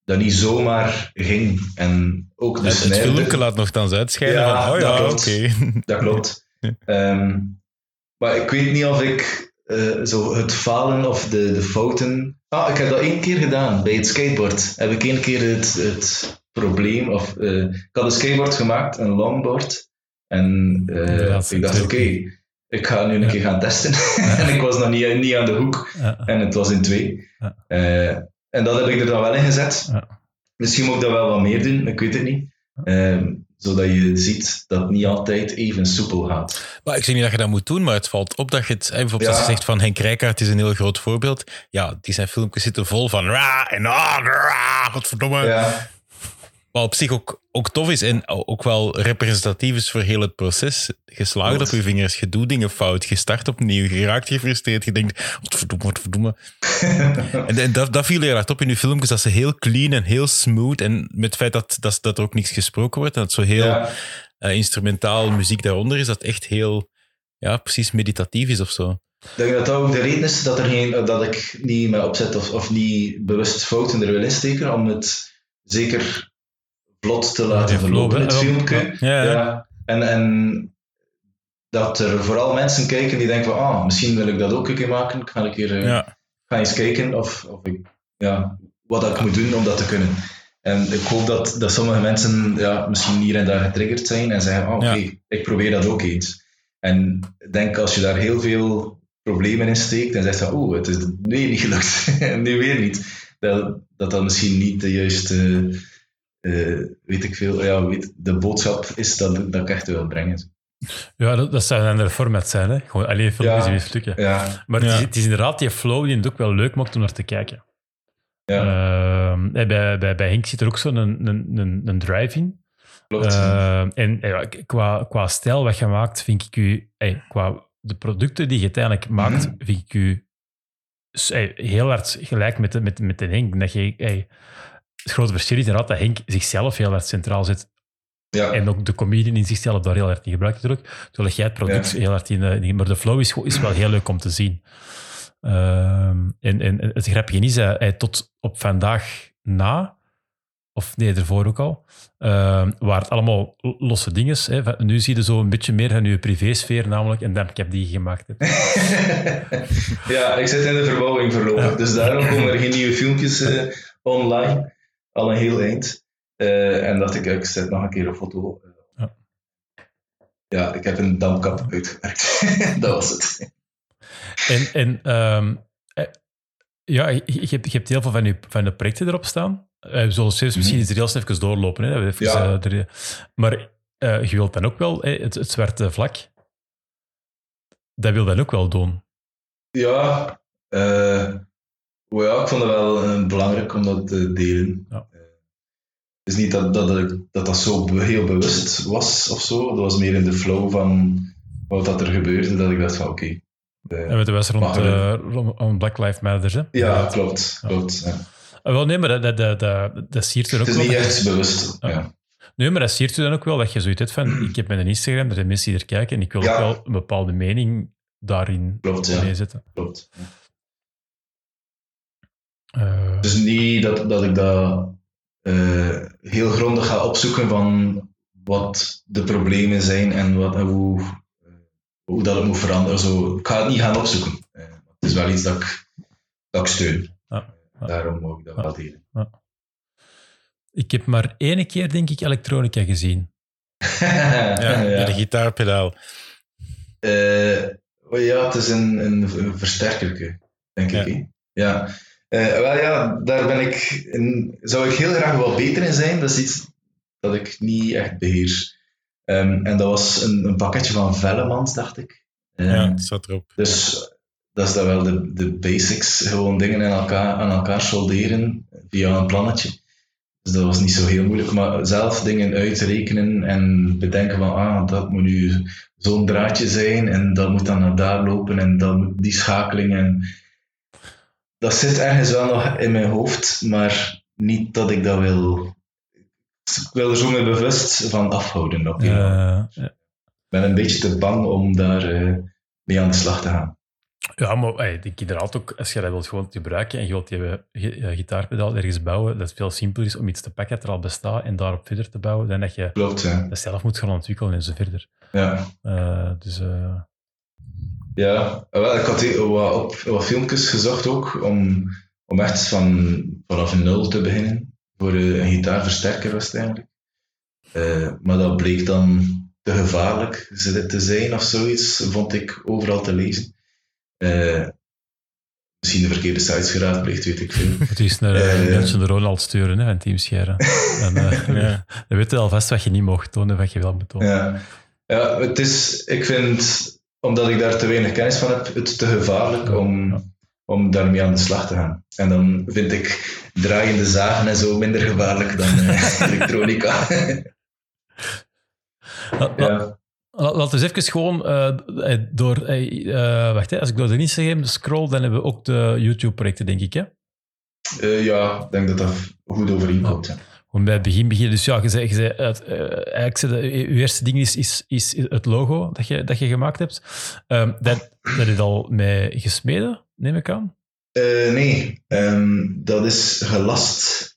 dat niet zomaar ging. En ook de Het, het snijder- filmpje laat nogthans uitschijnen Ja, van, oh dat ja, klopt. oké. dat klopt. Ja. Ehm, maar ik weet niet of ik eh, zo het falen of de, de fouten. Ah, ik heb dat één keer gedaan bij het skateboard. Heb ik één keer het, het probleem. Of, eh, ik had een skateboard gemaakt, een longboard. En eh, ik dacht, oké, ik ga nu een Ja. keer gaan testen. en ik was nog niet, niet aan de hoek. Ja. En het was in twee. En dat heb ik er dan wel in gezet. Misschien moet ik dat wel wat meer doen, ik weet het niet. Ehm, zodat je ziet dat het niet altijd even soepel gaat. Maar ik zeg niet dat je dat moet doen, maar het valt op dat je het... Bijvoorbeeld als je Ja. zegt van Henk Rijkaard is een heel groot voorbeeld. Ja, die zijn filmpjes zitten vol van... Ra en ah, ra, godverdomme. Ja, Wat op zich ook, ook tof is en ook wel representatief is voor heel het proces. Geslaagd op je vingers, je doet dingen fout, je start opnieuw, je raakt gefrustreerd, je denkt, wat verdomme, wat verdomme. en en dat, dat viel heel hard op in uw filmpjes, dat ze heel clean en heel smooth en met het feit dat, dat, dat er ook niks gesproken wordt en dat zo heel Ja. eh, instrumentaal muziek daaronder is, dat echt heel, ja, precies meditatief is of zo. Ik denk dat dat ook de reden is dat, er geen, dat ik niet met opzet of, of niet bewust fouten er wil insteken, om het zeker vlot te laten verlopen, het Ja, filmpje. Ja. En, en dat er vooral mensen kijken die denken van, ah, misschien wil ik dat ook een keer maken, ik ga een keer eh, Ja. ga eens kijken of, of ik, ja, wat ik moet doen om dat te kunnen. En ik hoop dat, dat sommige mensen ja, misschien hier en daar getriggerd zijn en zeggen, ah, oké, Ja. ik probeer dat ook eens. En ik denk als je daar heel veel problemen in steekt en zegt oeh, het is nee, niet gelukt, nu weer niet, dat, dat dat misschien niet de juiste, eh, weet ik veel, ja, weet, de boodschap is dat, dat ik echt wil brengen. Ja, dat, dat zou een andere format zijn. Hè? Gewoon alleen filmpjes Ja. in stukken. Ja, Maar het, is, het is inderdaad die flow die het ook wel leuk maakt om naar te kijken. ja Ehm, eh, bij, bij, bij Henk zit er ook zo'n een, een, een, een drive in. klopt. Ehm, en ja, qua, qua stijl wat je maakt, vind ik u... eh, qua de producten die je uiteindelijk maakt, Mhm. vind ik u heel hard gelijk met de, met, met de Henk. Dat je, eh, het grote verschil is inderdaad dat Henk zichzelf heel hard centraal zet. ja. En ook de comedian in zichzelf daar heel hard in gebruikt natuurlijk. Terwijl jij het product heel hard in, eh, in... Maar de flow is, is wel heel leuk om te zien. Ehm, en, en het grapje is, hij, hij tot op vandaag na, of nee, ervoor ook al, ehm waar het allemaal losse dingen is. Hè. Nu zie je zo een beetje meer van je privésfeer namelijk, en dan ik heb die gemaakt. Heb. ja, ik zit in de verbouwing voorlopig, dus daarom komen er geen nieuwe filmpjes eh, online. Al een heel eind. Eh, en dacht ik, ik zet nog een keer een foto. Ja. Ja, ik heb een damkap uitgewerkt. dat was het. En, en ehm, eh, ja, je, je hebt, je hebt heel veel van, je, van de projecten erop staan. Eh, we zullen zelfs misschien eens er heel snel even doorlopen. Hè, dat even, Ja. er- maar je wilt dan ook wel het, het zwarte vlak. Dat wil dan ook wel doen. Ja, eh, oh ja, ik vond het wel eh, belangrijk om dat te delen. Ja. Eh, het is niet dat dat, dat dat zo heel bewust was of zo. Dat was meer in de flow van wat dat er gebeurde, dat ik dacht van oké. eh, En met de was rond, rond, Black Lives Matter. Hè? ja, klopt. klopt ja. Wel, nee, maar dat, dat, dat, dat, dat siert er ook Het is wel. niet echt bewust. Ja. Ja. Nee, maar dat siert u dan ook wel dat je zoiets hebt van, ik heb mijn Instagram, er zijn mensen die er kijken en ik wil Ja. ook wel een bepaalde mening daarin Klopt, ja. neerzetten. Klopt. Eh, Dus niet dat, dat ik dat eh, heel grondig ga opzoeken van wat de problemen zijn en wat, hoe, eh, hoe dat het moet veranderen. Zo, ik ga het niet gaan opzoeken. Het is wel iets dat ik, dat ik steun. Ja, ja. Daarom moet ik dat Ja. wel delen. ik heb maar één keer, denk ik, elektronica gezien. Ja, de gitaarpedaal. Eh, oh ja, het is een, een versterkerke, denk Ja. ik. Ja. Eh, wel ja, daar ben ik in, zou ik heel graag wel beter in zijn. Dat is iets dat ik niet echt beheers. Ehm, en dat was een, een pakketje van Vellemans, dacht ik. Ehm, Ja, het staat erop. Dus dat is dan wel de, de basics, gewoon dingen aan elkaar, aan elkaar solderen via een plannetje. Dus dat was niet zo heel moeilijk, maar zelf dingen uitrekenen en bedenken van, ah, dat moet nu zo'n draadje zijn en dat moet dan naar daar lopen en dat moet die schakeling en dat zit ergens wel nog in mijn hoofd, maar niet dat ik dat wil. Ik wil er zo mee bewust van afhouden. Op die Eh, Ik ben een beetje te bang om daar eh, mee aan de slag te gaan. ja, maar hey, ik inderdaad ook, als je dat wilt gewoon gebruiken en je wilt je eh, gitaarpedaal ergens bouwen, dat het veel simpeler is om iets te pakken dat er al bestaat en daarop verder te bouwen, dan dat je Klopt, ja. dat zelf moet gaan ontwikkelen en zo verder. Ja, Eh, dus eh, ja. Wel, ik had wat, op, wat filmpjes gezocht ook, om, om echt van, vanaf nul te beginnen. Voor een gitaarversterker was het eigenlijk. Eh, maar dat bleek dan te gevaarlijk te zijn of zoiets, vond ik overal te lezen. Eh, misschien de verkeerde sites geraadpleegd, weet ik veel. het is naar Eh, uh, Nelson de Ronald sturen hè, van Team Scheren. en, eh, Ja. Dan weet je alvast wat je niet mag tonen en wat je wel moet tonen. Ja, ja het is, ik vind, omdat ik daar te weinig kennis van heb, het te gevaarlijk om, om daarmee aan de slag te gaan. En dan vind ik draaiende zagen en zo minder gevaarlijk dan eh, elektronica. Ja. la- Laten we eens even gewoon eh, eh, door... wacht, hè, als ik door de Instagram scroll, dan hebben we ook de YouTube-projecten, denk ik. Hè? Ja, ik denk dat dat goed overeenkomt. ja. Gewoon bij het begin beginnen. Dus ja, je zei, je zei, het, eh, eigenlijk zei de, je eerste ding is, is, is het logo dat je, dat je gemaakt hebt. Ehm, dat, dat is al mee gesmeden, neem ik aan. Eh, nee, ehm, dat is gelast.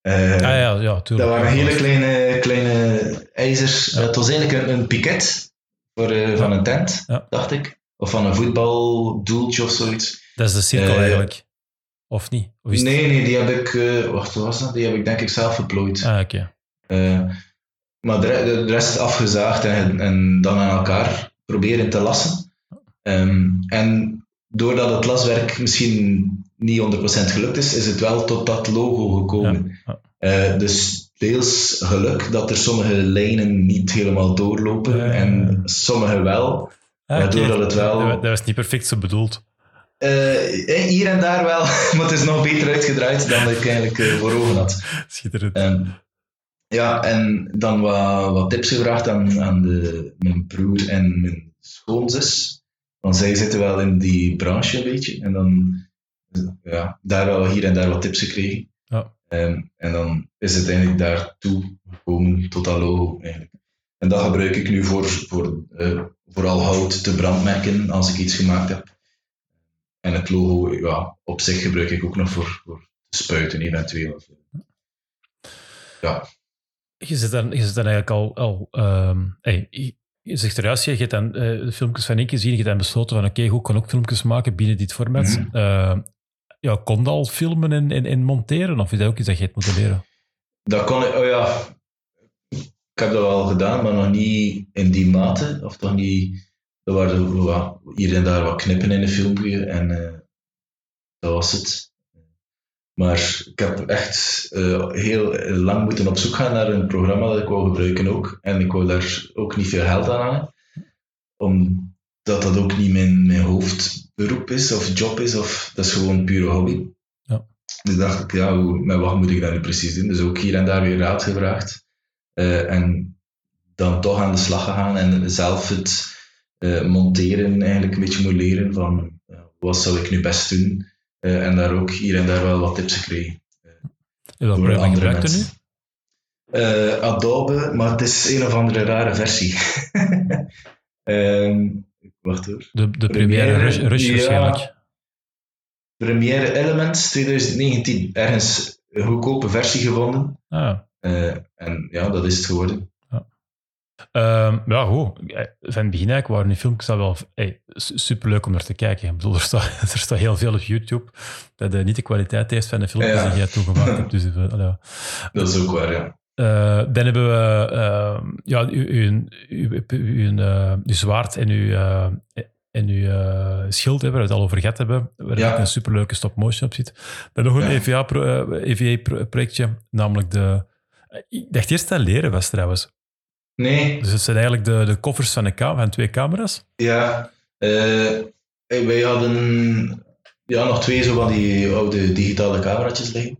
Eh, ah ja, ja, tuurlijk. Dat waren hele kleine, kleine ijzers. Ja. Het was eigenlijk een, een piket voor, eh, van een tent, dacht ik. Of van een voetbaldoeltje of zoiets. Dat is de cirkel Eh, eigenlijk. Of niet? Of is Nee, nee, die heb ik... eh wacht, wat was dat? Die heb ik denk ik zelf geplooid. Ah, oké. Eh, maar de, de rest afgezaagd en, en dan aan elkaar proberen te lassen. Ehm, en doordat het laswerk misschien niet 100% gelukt is, is het wel tot dat logo gekomen. Ja, Eh, dus deels geluk dat er sommige lijnen niet helemaal doorlopen en sommige wel. Ah, Waardoor dat het wel- dat was niet perfect zo bedoeld. Eh, hier en daar wel, maar het is nog beter uitgedraaid dan ik eigenlijk eh, voor ogen had. Schitterend. Ehm, ja, en dan wat, wat tips gevraagd aan, aan de, mijn broer en mijn schoonzus. Want zij zitten wel in die branche een beetje. En dan ja, daar wel hier en daar wat tips gekregen. Ja. Ehm, en dan is het eigenlijk daartoe gekomen tot dat logo eigenlijk. En dat gebruik ik nu voor, voor eh, vooral hout te brandmerken als ik iets gemaakt heb. En het logo ja, op zich gebruik ik ook nog voor, voor te spuiten eventueel. Ja, Je zit dan, je zit dan eigenlijk al... al ehm, hey, je- zegt eruit, je hebt dan eh, de filmpjes van één keer gezien, je hebt dan besloten van oké, goed, ik kan ook filmpjes maken binnen dit format. Eh, ja, kon je al filmen en, en, en monteren? Of is dat ook iets dat je hebt moeten leren? Dat kon ik, oh ja, ik heb dat wel gedaan, maar nog niet in die mate. Of toch niet, er waren wat, hier en daar wat knippen in een filmpje en eh, dat was het. Maar ik heb echt eh, heel lang moeten op zoek gaan naar een programma dat ik wou gebruiken ook. En ik wou daar ook niet veel geld aan hangen. Omdat dat ook niet mijn, mijn hoofdberoep is of job is. Of, dat is gewoon pure hobby. Ja. Dus dacht ik, ja, hoe, met wat moet ik dat nu precies doen? Dus ook hier en daar weer raad gevraagd. Eh, en dan toch aan de slag gegaan en zelf het eh, monteren eigenlijk een beetje moet leren van eh, wat zou ik nu best doen. Eh, en daar ook hier en daar wel wat tips gekregen. En programma andere gebruikt nu? Adobe, maar het is een of andere rare versie. Ehm, wacht hoor. De, de Premiere, première Rush, Rush ja. waarschijnlijk. Premiere Elements 2019. Ergens een goedkope versie gevonden. Ah, en ja, dat is het geworden. Ehm, ja, goed. Eh, Van het begin eigenlijk waren die filmpjes al wel hey, superleuk om naar te kijken. Ik bedoel, er staat, er staat heel veel op YouTube dat eh, niet de kwaliteit heeft van de filmpjes Ja. die jij toen gemaakt hebt. Dus, eh, ja. Dat is ook waar, ja. Dan hebben we ehm, ja, uw, uw, uw, uw, uw zwaard en uw, en uw schild, hè, waar we het al over gehad hebben, waar Ja. ook een superleuke stop-motion op zit. Dan nog een. EVA-projectje, namelijk de... Ik dacht eerst dat leren was trouwens. Nee, Dus het zijn eigenlijk de, de koffers van, ka- van twee camera's. ja. eh, wij hadden ja, nog twee zo van die oude digitale cameraatjes liggen.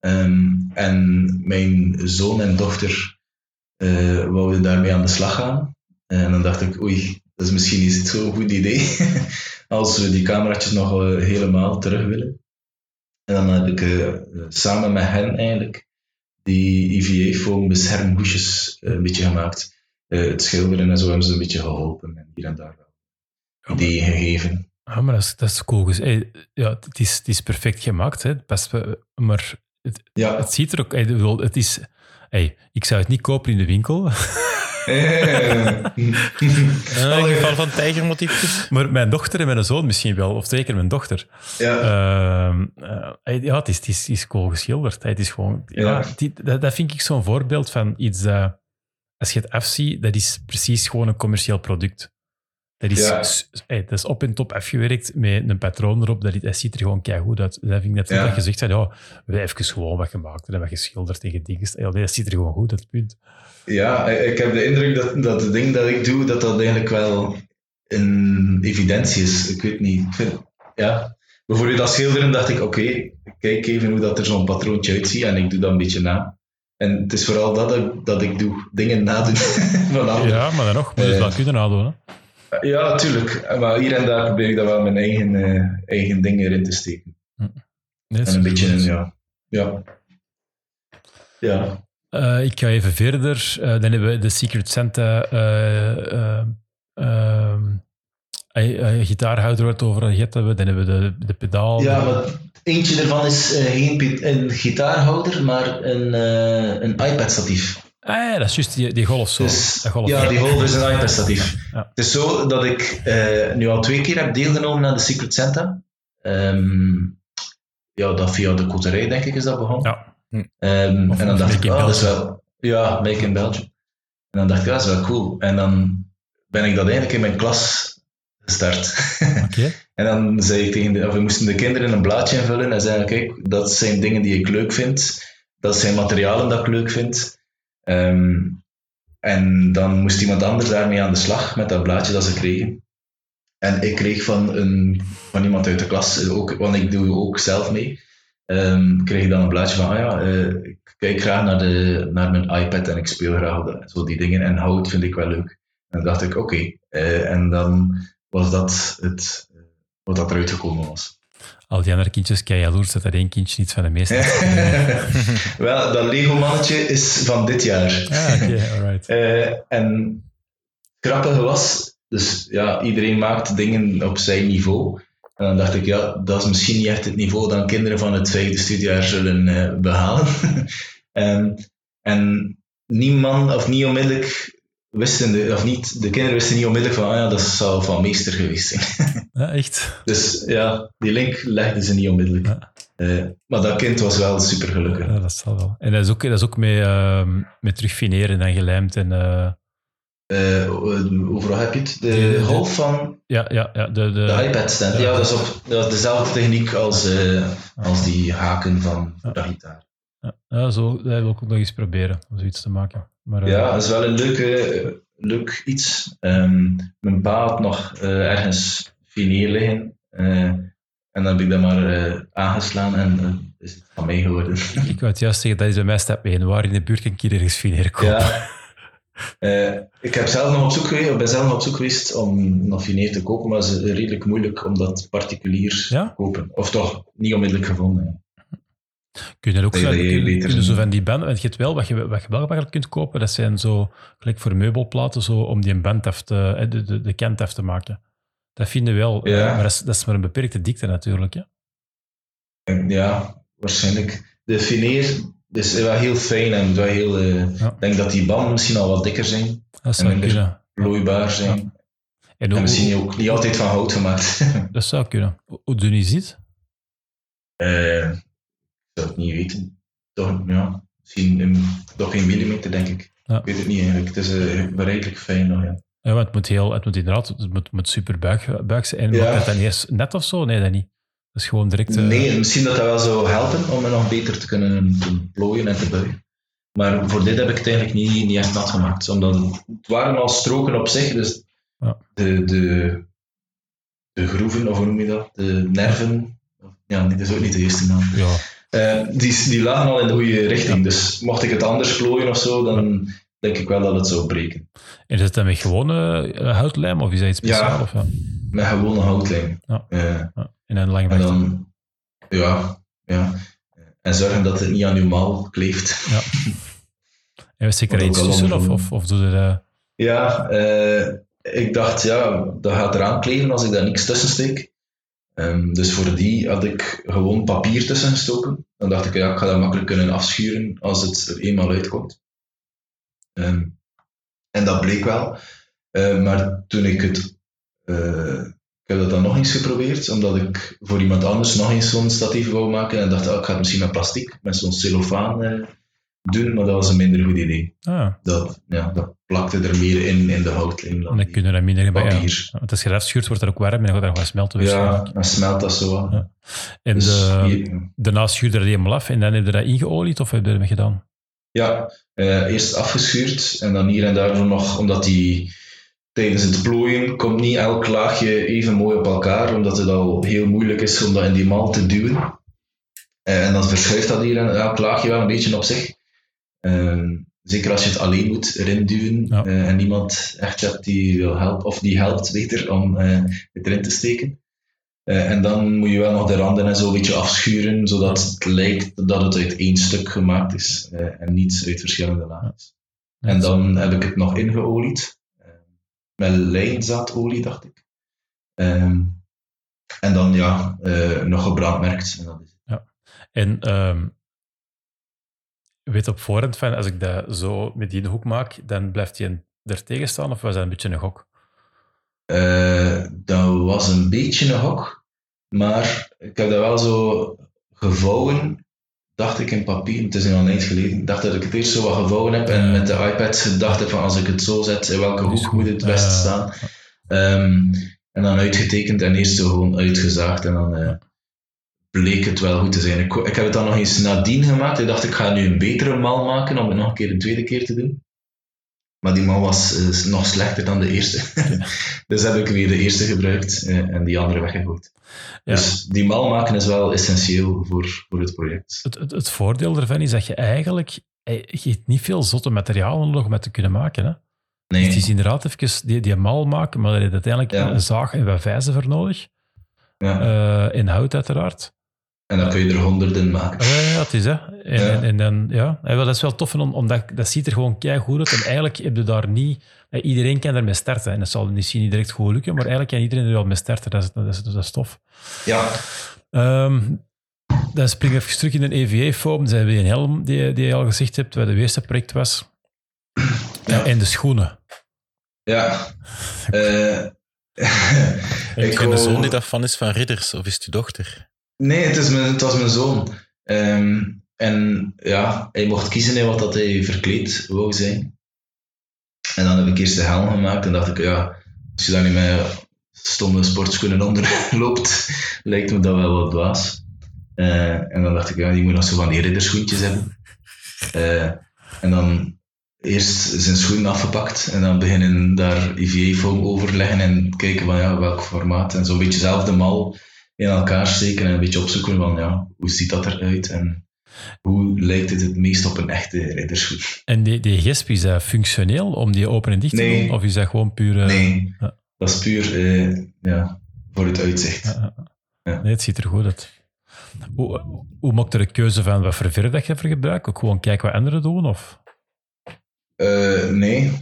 Ehm, en mijn zoon en dochter eh wouden daarmee aan de slag gaan. En dan dacht ik, oei, dat is misschien niet zo'n goed idee als we die cameraatjes nog helemaal terug willen. En dan heb ik samen met hen eigenlijk die EVA-foam beschermhoesjes eh, een beetje gemaakt. Eh, het schilderen en zo hebben ze een beetje geholpen en hier en daar wel ideeën gegeven. Ah, maar dat is, dat is cool. Dus, hey, ja, het, is, het is perfect gemaakt, hè. Wel- maar het, Ja, het ziet er ook... Hey, het is... Hey, ik zou het niet kopen in de winkel. Eh, in geval van tijgermotiefjes. Maar mijn dochter en mijn zoon misschien wel, of zeker mijn dochter. ja, Ehm, eh, ja, het is, het, is, het is cool geschilderd. Het is gewoon, ja, Ja. die- dat, dat vind ik zo'n voorbeeld van iets dat, als je het afziet, dat is precies gewoon een commercieel product. Dat is, Ja. hey, dat is op en top afgewerkt met een patroon erop. Dat, dat ziet er gewoon keigoed uit. Dat vind ik net Ja. dat je zegt, van, ja, we hebben even gewoon wat gemaakt en wat geschilderd tegen dingen. Ja, dat ziet er gewoon goed uit, punt. ja, ik heb de indruk dat, dat het ding dat ik doe, dat dat eigenlijk wel een evidentie is. Ik weet niet. Ja, bijvoorbeeld dat schilderen dacht ik, oké, kijk even hoe dat er zo'n patroontje uitziet en ik doe dat een beetje na. En het is vooral dat, ik- dat ik doe, dingen nadoen van anderen. Ja, maar dan nog, moet je het Eh. wel kunnen nadoen. Hè? Ja, natuurlijk. Maar hier en daar probeer ik dat wel mijn eigen, eh, eigen dingen erin te steken. Nee, En een beetje, supergoed. ja. Ja. Ja. Eh, ik ga even verder. Eh, dan hebben we de Secret Santa eh, eh, ehm, eh, eh, gitaarhouder waar het over hebben. Dan hebben we de, de pedaal. Ja, maar eentje ervan is geen een gitaarhouder, maar een, een iPad-statief. Ah, ja, dat is juist die, die golf zo. Dus, Dat golf. ja, die Holder is een iPad-statief. Ja. Het is zo dat ik eh, nu al twee keer heb deelgenomen aan de Secret Santa. Ehm, ja, dat via de koterij, denk ik, is dat begonnen. Ja. Ehm, Of- en dan dacht ik, in ah, dat is wel... Ja, Make in Belgium. En dan dacht ik, ja, dat is wel cool. En dan ben ik dat eigenlijk in mijn klas gestart. Oké. En dan zei ik tegen de, of we moesten de kinderen een blaadje invullen en zeiden, kijk, dat zijn dingen die ik leuk vind. Dat zijn materialen dat ik leuk vind. Ehm, en dan moest iemand anders daarmee aan de slag met dat blaadje dat ze kregen. En ik kreeg van, een, van iemand uit de klas, ook, want ik doe ook zelf mee, ehm, kreeg ik dan een blaadje van, ah ja, eh, ik kijk graag naar, de, naar mijn iPad en ik speel graag de- zo die dingen. En hout vind ik wel leuk. En dan dacht ik, oké. eh, en dan was dat het, eh, wat dat eruit gekomen was. Al die andere kindjes kei jaloers dat er één kindje niet van de meeste Wel, dat Lego-mannetje is van dit jaar. Ah, oké, alright. Eh, en het grappige was, dus ja, iedereen maakt dingen op zijn niveau. En dan dacht ik, ja, dat is misschien niet echt het niveau dat kinderen van het vijfde studiejaar zullen eh, behalen. Ehm, en niemand, of niet onmiddellijk, wisten de, of niet, de kinderen wisten niet onmiddellijk van, ah ja, dat zou van meester geweest zijn. Ja, echt. Dus ja, die link legden ze niet onmiddellijk. Ja. Eh, maar dat kind was wel super gelukkig. Ja, dat zal wel. En dat is ook, dat is ook met, ehm, met terugfineren en gelijmd. En, Eh, overal heb je het. De, golf van ja, ja, ja, de, de, de iPad stand. Ja. Ja, dat, is op, dat is dezelfde techniek als, als die haken van de gitaar. ja, ja, zo, dat wil ik ook nog eens proberen, om zoiets te maken. Maar, eh, Ja, dat is wel een leuke, leuk iets. Ehm, mijn pa had nog eh, ergens fineer liggen. eh, en dan heb ik dat maar eh, aangeslaan en eh, is het van mij geworden. Ik wou het juist zeggen, dat is bij mij stap 1. Waar in de buurt kan ik hier ergens kopen? Ja. Eh, ik heb zelf nog op zoek geweest, ik ben zelf nog op zoek geweest om nog fineer te kopen, maar het is redelijk moeilijk om dat particulier Ja? te kopen. Of toch niet onmiddellijk gevonden. Kun je ook Dat kun- kun je zo van die banden, want je hebt wel, wat je, wat je wel makkelijk kunt kopen, dat zijn zo, gelijk voor meubelplaten, zo, om die een band af te, de, de, de kant af te maken. Dat vinden we wel, Ja. eh, maar dat is, dat is maar een beperkte dikte natuurlijk. Hè? En ja, waarschijnlijk. De fineer is wel heel fijn en wel heel. eh, Ja. Ik denk dat die banden misschien al wat dikker zijn, Dat zou minder kunnen. vloeibaar zijn. En En hoe, misschien ook niet altijd van hout gemaakt. dat zou kunnen. Hoe- dun is dit? Eh, zou het niet weten. Toch, ja, misschien een, toch geen millimeter, denk ik. Ja. Ik weet het niet eigenlijk. Het is eh, redelijk fijn nog, ja. Ja, want het moet, heel, het moet inderdaad het moet, moet super buig, buig zijn. En Ja. dat dan eerst net of zo? Nee, dat niet. Dat is gewoon direct... eh, Nee, misschien dat dat wel zou helpen om me nog beter te kunnen te plooien en te buigen. Maar voor dit heb ik het eigenlijk niet, niet echt nat gemaakt. Omdat het waren al stroken op zich, dus Ja. de, de, de groeven, of hoe noem je dat? De nerven, ja, dat is ook niet de eerste naam. Ja, Eh, die, die lagen al in de goede richting. Dus mocht ik het anders plooien of zo, dan denk ik wel dat het zou breken. En is het dan met gewone eh, houtlijm of is dat iets Ja. speciaals? Of, ja. Met gewone houtlijm. Ja. Eh, Ja. En dan lang en dan, ja, ja. En zorgen dat het niet aan uw maal kleeft. Ja. En we zeker iets tussen of, of, of doe je dat... Ja, ik dacht, ja, dat gaat eraan kleven als ik daar niks tussen steek. Ehm, dus voor die had ik gewoon papier tussen gestoken. Dan dacht ik, ja, ik ga dat makkelijk kunnen afschuren als het er eenmaal uitkomt. Ehm, en dat bleek wel. Eh, maar toen ik het... eh, ik heb dat dan nog eens geprobeerd, omdat ik voor iemand anders nog eens zo'n statief wou maken. En dacht, ah, ik ga het misschien met plastic, met zo'n cellofaan eh, doen, maar dat was een minder goed idee. Ah, Dat, ja, dat plakte er meer in, in de houtlijm en dan dan die kun je dat minder bij... Ja. papier. Want als je dat wordt dat ook warm en dan gaat dat nog wat smelten. Ja, waarschijnlijk. dan smelt dat zo aan. Ja. En Dus de, daarna schuur je dat helemaal af en dan heb je dat ingeolied of heb je ermee gedaan? ja, eh, eerst afgeschuurd en dan hier en daar nog, omdat die tijdens het plooien komt niet elk laagje even mooi op elkaar, omdat het al heel moeilijk is om dat in die mal te duwen. Eh, en dan verschuift dat hier en elk laagje wel een beetje op zich. Ehm, zeker als je het alleen moet erin duwen Ja. eh, en niemand echt hebt die wil helpen, of die helpt beter om eh, het erin te steken. Eh, en dan moet je wel nog de randen en zo een beetje afschuren, zodat het lijkt dat het uit één stuk gemaakt is en niet uit verschillende laagjes. En dan heb ik het nog ingeolied. met lijnzaadolie, dacht ik. Ehm, en dan ja, eh, nog gebrandmerkt. En dat is het. En ehm, je weet op voorhand van, als ik dat zo met die hoek maak, dan blijft hij er tegen staan of was dat een beetje een gok? Eh, dat was een beetje een hok. Maar ik heb dat wel zo gevouwen, dacht ik in papier. Het is al een eind geleden. Dacht dat ik het eerst zo wat gevouwen heb en met de iPad gedacht heb van als ik het zo zet, in welke Is hoek moet het best staan. Ehm, en dan uitgetekend en eerst zo gewoon uitgezaagd en dan eh, bleek het wel goed te zijn. Ik, ik heb het dan nog eens nadien gemaakt. Ik dacht ik ga nu een betere mal maken om het nog een keer een tweede keer te doen. Maar die mal was eh, nog slechter dan de eerste. dus heb ik weer de eerste gebruikt eh, en die andere weggegooid. Ja. Dus die mal maken is wel essentieel voor, voor het project. Het, het, het voordeel ervan is dat je eigenlijk eh, je hebt niet veel zotte materialen nodig om het te kunnen maken. Hè? Nee, Dus het is inderdaad even die, die mal maken, maar je uiteindelijk Ja. een zaag en wat vijzen voor nodig. ja. In hout uiteraard. En dan kun je er honderden maken. Ah, Ja, ja, het is hè. En, Ja. en, en dan, ja, en wel, dat is wel tof, om- omdat dat ziet er gewoon kei goed uit. En eigenlijk heb je daar niet... eh, Iedereen kan ermee starten. En dat zal misschien niet direct goed lukken, maar eigenlijk kan iedereen er wel mee starten. Dat is, dat is, dat is tof. Ja, Ehm, dan spring ik even terug in een EVA-foam. Dat zijn weer een helm die, die je al gezegd hebt, wat het eerste project was. Ja. En de schoenen. ja. Eh, Heb ik je een wou- zoon die dat fan is van ridders, of is het je dochter? Nee, het, is mijn, het was mijn zoon. Ehm, en ja, hij mocht kiezen in wat dat hij verkleed wou zijn. En dan heb ik eerst de helm gemaakt en dacht ik, ja, als je daar niet met stomme sportschoenen onder loopt, lijkt me dat wel wat dwaas. Eh, en dan dacht ik, ja, die moet nog zo van die ridderschoentjes hebben. Eh, en dan eerst zijn schoenen afgepakt en dan beginnen daar IVA-foam over leggen en kijken van ja, welk formaat. En zo'n beetje zelf de mal in elkaar steken en een beetje opzoeken van ja, hoe ziet dat eruit en hoe lijkt het het meest op een echte ridderschoen. En die, die gesp, is dat functioneel om die open en dicht te Nee. doen? Of is dat gewoon puur... eh, Nee, ja. dat is puur eh, ja, voor het uitzicht. Ja. Nee, het ziet er goed uit. Hoe, hoe maakt er de keuze van wat voor verf dat je voor gebruikt? Ook gewoon kijken wat anderen doen? Of? Eh, nee.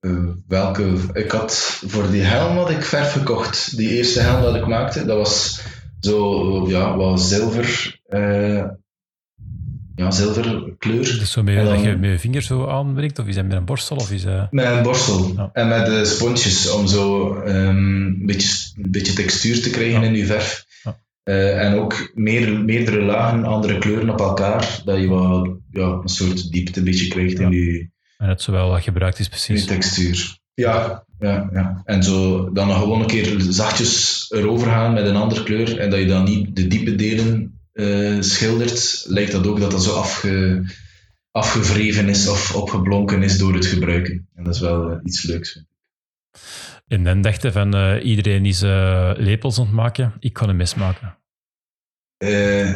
Eh, welke? Ik had voor die helm had ik verf gekocht. Die eerste helm dat ik maakte, dat was zo, ja, wat zilver. eh ja, zilverkleur. Dus zo met, En dan- dat je met je vinger zo aanbrengt? Of is dat met een borstel? Of is dat... Met een borstel Ja. en met de sponsjes om zo ehm, een, beetje, een beetje textuur te krijgen Ja. in je verf. Ja. Eh, en ook meer, meerdere lagen, andere kleuren op elkaar, dat je wat, ja, een soort diepte een beetje krijgt in, je, En het zowel wat gebruikt is, precies. textuur. Ja, ja, ja. En zo dan gewoon een keer zachtjes erover gaan met een andere kleur en dat je dan niet de diepe delen eh, schildert, lijkt dat ook dat dat zo afge, afgevreven is of opgeblonken is door het gebruiken. En dat is wel eh, iets leuks. vind ik. En dan dachten van, eh, iedereen is eh, lepels aan het maken. Ik kan een mes maken. Eh,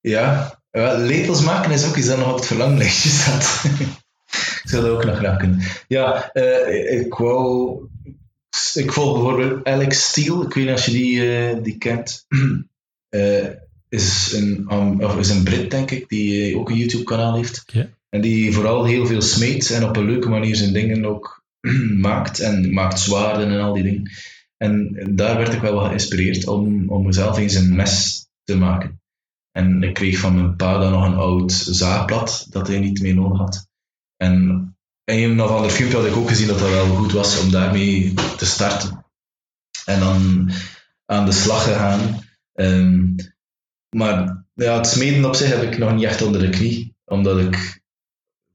ja, lepels maken is ook iets dat nog op het verlanglijstje staat. ik zou dat ook nog graag kunnen. Ja, eh, ik wou... Ik volg bijvoorbeeld Alex Steele, ik weet niet als je die, eh, die kent. Eh, is, een, um, of is een Brit, denk ik, die ook een YouTube-kanaal heeft. En die vooral heel veel smeet en op een leuke manier zijn dingen ook maakt. En maakt zwaarden en al die dingen. En daar werd ik wel wat geïnspireerd om, om mezelf eens een mes te maken. En ik kreeg van mijn pa dan nog een oud zaagblad dat hij niet meer nodig had. En in een of ander filmpje had ik ook gezien dat dat wel goed was om daarmee te starten. En dan aan de slag gegaan. Ehm, maar ja, het smeden op zich heb ik nog niet echt onder de knie, omdat ik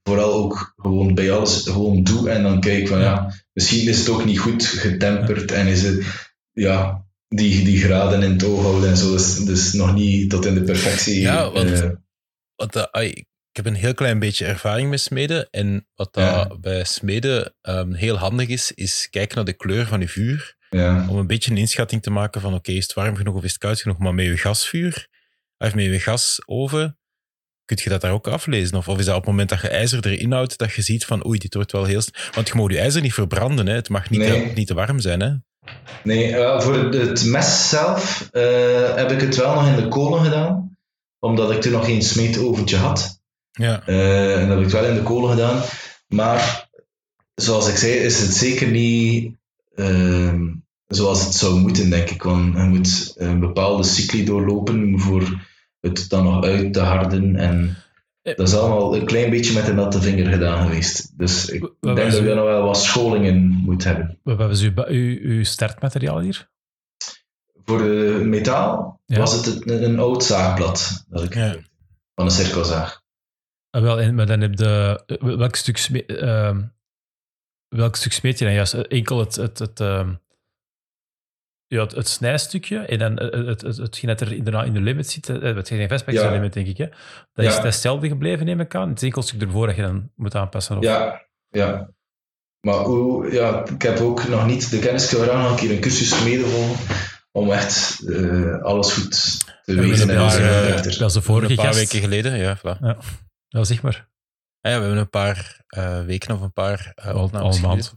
vooral ook gewoon bij alles gewoon doe en dan kijk van ja, misschien is het ook niet goed getemperd en is het ja, die, die graden in het oog houden en zo, dus, dus nog niet tot in de perfectie. Ja, want- ik heb een heel klein beetje ervaring met smeden. En wat dat bij smeden ehm, heel handig is, is kijken naar de kleur van je vuur. Ja. Om een beetje een inschatting te maken van oké, is het warm genoeg of is het koud genoeg? Maar met je gasvuur, of met je gasoven, kun je dat daar ook aflezen? Of, of is dat op het moment dat je ijzer erin houdt, dat je ziet van oei, dit wordt wel heel... Want je mag je ijzer niet verbranden, hè. het mag niet, Nee. te, niet te warm zijn. Hè. Nee, wel, voor het mes zelf eh, heb ik het wel nog in de kolen gedaan. Omdat ik toen nog geen smeetoventje had. Ja. Eh, en dat heb ik wel in de kolen gedaan. Maar zoals ik zei, is het zeker niet ehm, zoals het zou moeten, denk ik. Want je moet een bepaalde cycli doorlopen voor het dan nog uit te harden. En dat is allemaal een klein beetje met een natte vinger gedaan geweest. Dus ik Wat denk dat je nog wel wat scholingen moet hebben. Wat was uw, ba- uw, uw startmateriaal hier? Voor de metaal Ja. was het een, een oud zaagblad dat ik Ja. van een cirkelzaag. Ah, wel, en, maar dan heb je... eh, Welk stuk, sme, ehm, welk stuk smeet je dan juist? Enkel het... het, het ehm, ja, het, het snijstukje en dan het, het, het, hetgeen dat er inderdaad in de limit zit, eh, het geen is Ja. de limit, denk ik. Hè? Dat is Ja. dat is hetzelfde gebleven, neem ik aan. Het is enkel stuk ervoor dat je dan moet aanpassen. Of... Ja, ja. Maar hoe, ja, ik heb ook nog niet de kennis gedaan, nog een keer een cursus medevolgen om echt eh, alles goed te weten dat eh, is de vorige een paar gast. weken geleden, ja. Voilà. Ja, zeg maar. Ja, we hebben een paar eh, weken of een paar uh, Al, al een maand.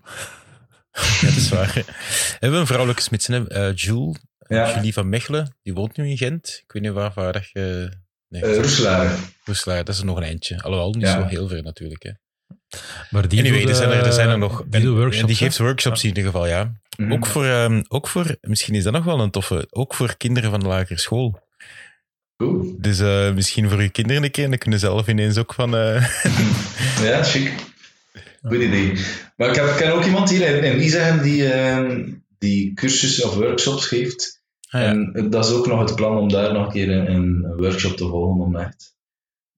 Ja, dat is waar. we hebben een vrouwelijke smidse, hè, eh, Jules, Ja. Julie van Mechelen. Die woont nu in Gent. Ik weet niet waar, waar dat je... Nee, Eh, Roeselare. Roeselaar, dat is nog een eindje. Alhoewel, niet Ja. zo heel ver natuurlijk. Hè. Maar die Anyway, doet, er zijn er, er zijn er nog. Die, en- workshops, en die geeft workshops in ieder geval, ja. Mhm. Ook, voor, ehm, ook voor, misschien is dat nog wel een toffe, ook voor kinderen van de lagere school. Dus eh, misschien voor uw kinderen een keer, dan kunnen zelf ineens ook van... eh, Ja, chic. Goed idee. Maar ik, heb, ik ken ook iemand hier in, Isegem die, eh, die cursussen of workshops geeft. ah, ja. En dat is ook nog het plan om daar nog een keer een, een workshop te volgen om echt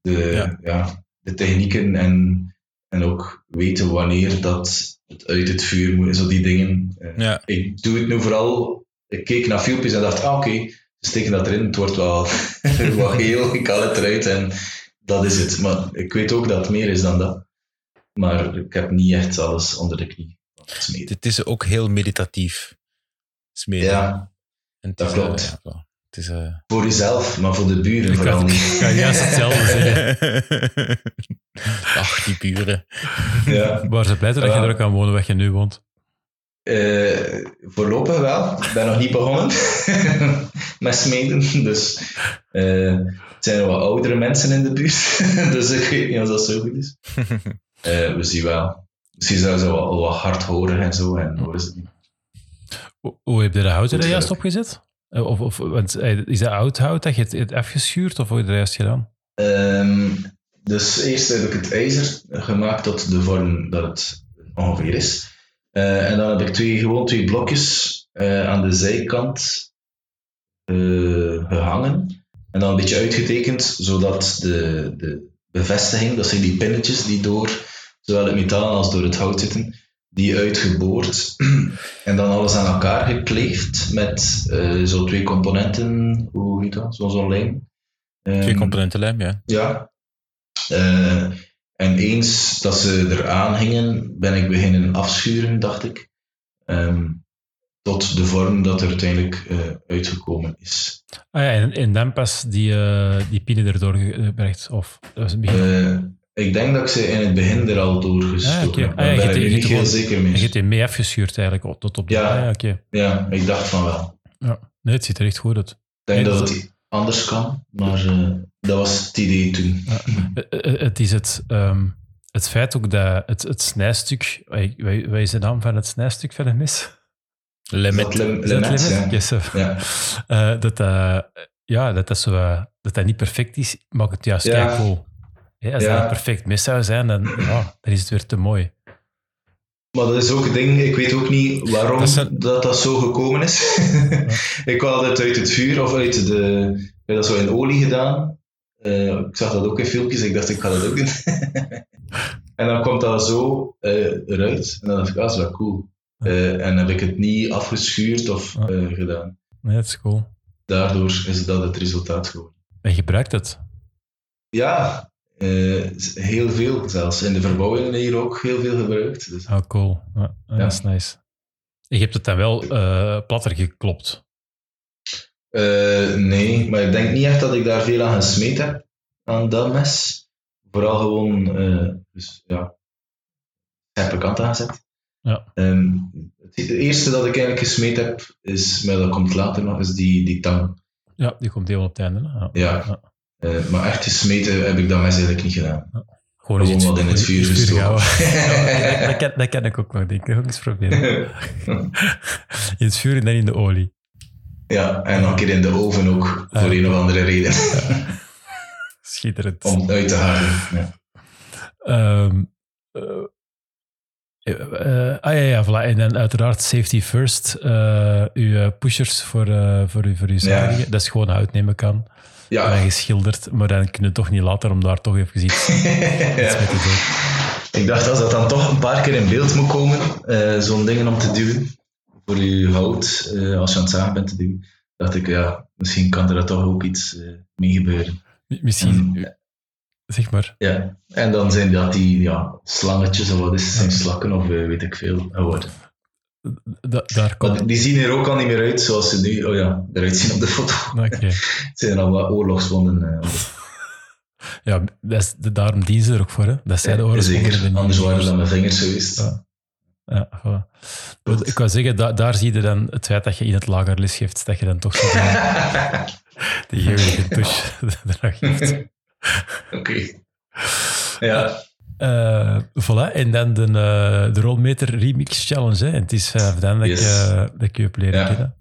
de, Ja. ja. de technieken en, en ook weten wanneer dat het uit het vuur moet, zo die dingen. Eh, ja. Ik doe het nu vooral, ik keek naar filmpjes en dacht, ah oké, steken dat erin, het wordt wel wat geel, ik haal het eruit en dat is het. Maar ik weet ook dat het meer is dan dat. Maar ik heb niet echt alles onder de knie. Smeden. Het is ook heel meditatief. Smeden. Ja, En dat is, eh, klopt. ja, voilà. het is... eh, voor jezelf, maar voor de buren Ik vooral had- niet. Ik ga juist hetzelfde zeggen. Ach, die buren. Ja. Waar ze blij zijn dat je er ook kan wonen waar je nu woont. Eh, voorlopig wel. Ik ben nog niet begonnen met smeden. Dus eh, het zijn wat oudere mensen in de buurt. dus ik weet niet of dat zo goed is. Eh, we zien wel. Misschien zijn ze wel wat hard horen en zo. En horen ze het niet. Hoe, hoe heb je de hout er juist opgezet? Of, of, want, is dat oud hout dat je het, het afgeschuurd of hoe heb je dat juist gedaan? Ehm, dus eerst heb ik het ijzer gemaakt tot de vorm dat het ongeveer is. Eh, en dan heb ik twee, gewoon twee blokjes eh, aan de zijkant eh, gehangen. En dan een beetje uitgetekend, zodat de, de bevestiging, dat zijn die pinnetjes die door zowel het metaal als door het hout zitten, die uitgeboord en dan alles aan elkaar gekleefd met zo twee componenten, hoe heet dat, zo'n zo'n lijm. Twee Ehm, componenten lijm, ja. ja. Eh, en eens dat ze eraan hingen, ben ik beginnen afschuren, dacht ik. Ehm, tot de vorm dat er uiteindelijk eh, uitgekomen is. Ah ja, en, en dan pas die, eh, die erdoor gebracht. Of dat was het begin. Eh, ik denk dat ik ze in het begin er al doorgestoken Ah, heb. Ah, ja, je ben ik je niet heel zeker en je mee. hebt die mee afgeschuurd eigenlijk tot op de... Ja. Ah, ja, oké. Ja, ik dacht van wel. Ja. Nee, het ziet er echt goed uit. Ik denk Nee, dat dat- het anders kan, maar eh, dat was het idee toen. Eh, eh, Het is het, ehm, het feit ook dat het, het snijstuk... Wat is de naam van het snijstuk van een mes? Lemet. Dat lemet, ja. Yes, eh, Ja. eh, dat, dat, ja, dat, dat, zo, dat dat niet perfect is, maakt het juist Ja. cool. Hè, als Ja. dat een perfect mes zou zijn, dan, ja, dan is het weer te mooi. Maar dat is ook een ding, ik weet ook niet waarom Dat dat, zijn- dat, zo gekomen is. ik had het uit het vuur of uit de. Ik heb dat zo in olie gedaan. Eh, ik zag dat ook in filmpjes, ik dacht ik ga dat ook doen. en dan komt dat zo eh, eruit. En dan dacht ik, ah, dat is wel cool. Eh, en heb ik het niet afgeschuurd of gedaan. Nee, dat is cool. Daardoor is dat het resultaat geworden. En je gebruikt het. Ja, Eh, heel veel zelfs. In de verbouwingen hier ook heel veel gebruikt. Dus, Oh, cool. Ja, dat is nice. Je hebt het dan wel eh, platter geklopt. eh, nee, maar ik denk niet echt dat ik daar veel aan gesmeed heb, aan dat mes. Vooral gewoon, dus ja, scherpe kant aangezet. Ja. Ehm, het eerste dat ik eigenlijk gesmeed heb, is, maar dat komt later nog, is die, die tang. Ja, die komt heel op het einde. hè. Ja. Ja. Eh, maar echt gesmeten heb ik dat mes eigenlijk niet gedaan. Gewoon, wat in het vuur gestoken. Ja, dat, ken, dat ken ik ook nog, denk ik. Dat ik eens proberen. In het vuur en dan in de olie. ja, en nog een keer in de oven ook, voor Ja. een of andere reden. Schitterend. Om het uit te halen. Ja. Ehm, eh, eh, ah ja, ja, voilà. En dan uiteraard safety first. uw pushers voor, voor, uw, voor uw zadingen. Dat is gewoon hout nemen kan. Ja. Geschilderd. Maar dan kun je toch niet later om daar toch even iets, iets mee te doen. Ik dacht, als dat dan toch een paar keer in beeld moet komen, eh, zo'n dingen om te duwen, voor je hout, eh, als je aan het zagen bent te duwen, dacht ik, ja, misschien kan er toch ook iets eh, mee gebeuren. Misschien, En, zeg maar. ja. en dan zijn dat die ja, slangetjes of wat is zijn slakken of weet ik veel geworden. Da- daar die zien er ook al niet meer uit zoals ze nu oh ja, eruit zien op de foto. Oké. Het zijn al wat oorlogswonden. eh, Ja, dat is, daarom dienen ze er ook voor. Hè? Dat zij de oorlogswonden Zeker, anders waren dat mijn vingers geweest. Ja. Ja, voilà. Ik wou zeggen, da- daar zie je dan het feit dat je in het lager les geeft, dat je dan toch zo die, geulige touche eraan geeft. Oké. Ja, Eh, voilà, en dan de, eh, de Rollmeter Remix Challenge. Hè. En het is vanaf dan dat, Yes. ik, eh, dat ik je heb leren Ja. kennen.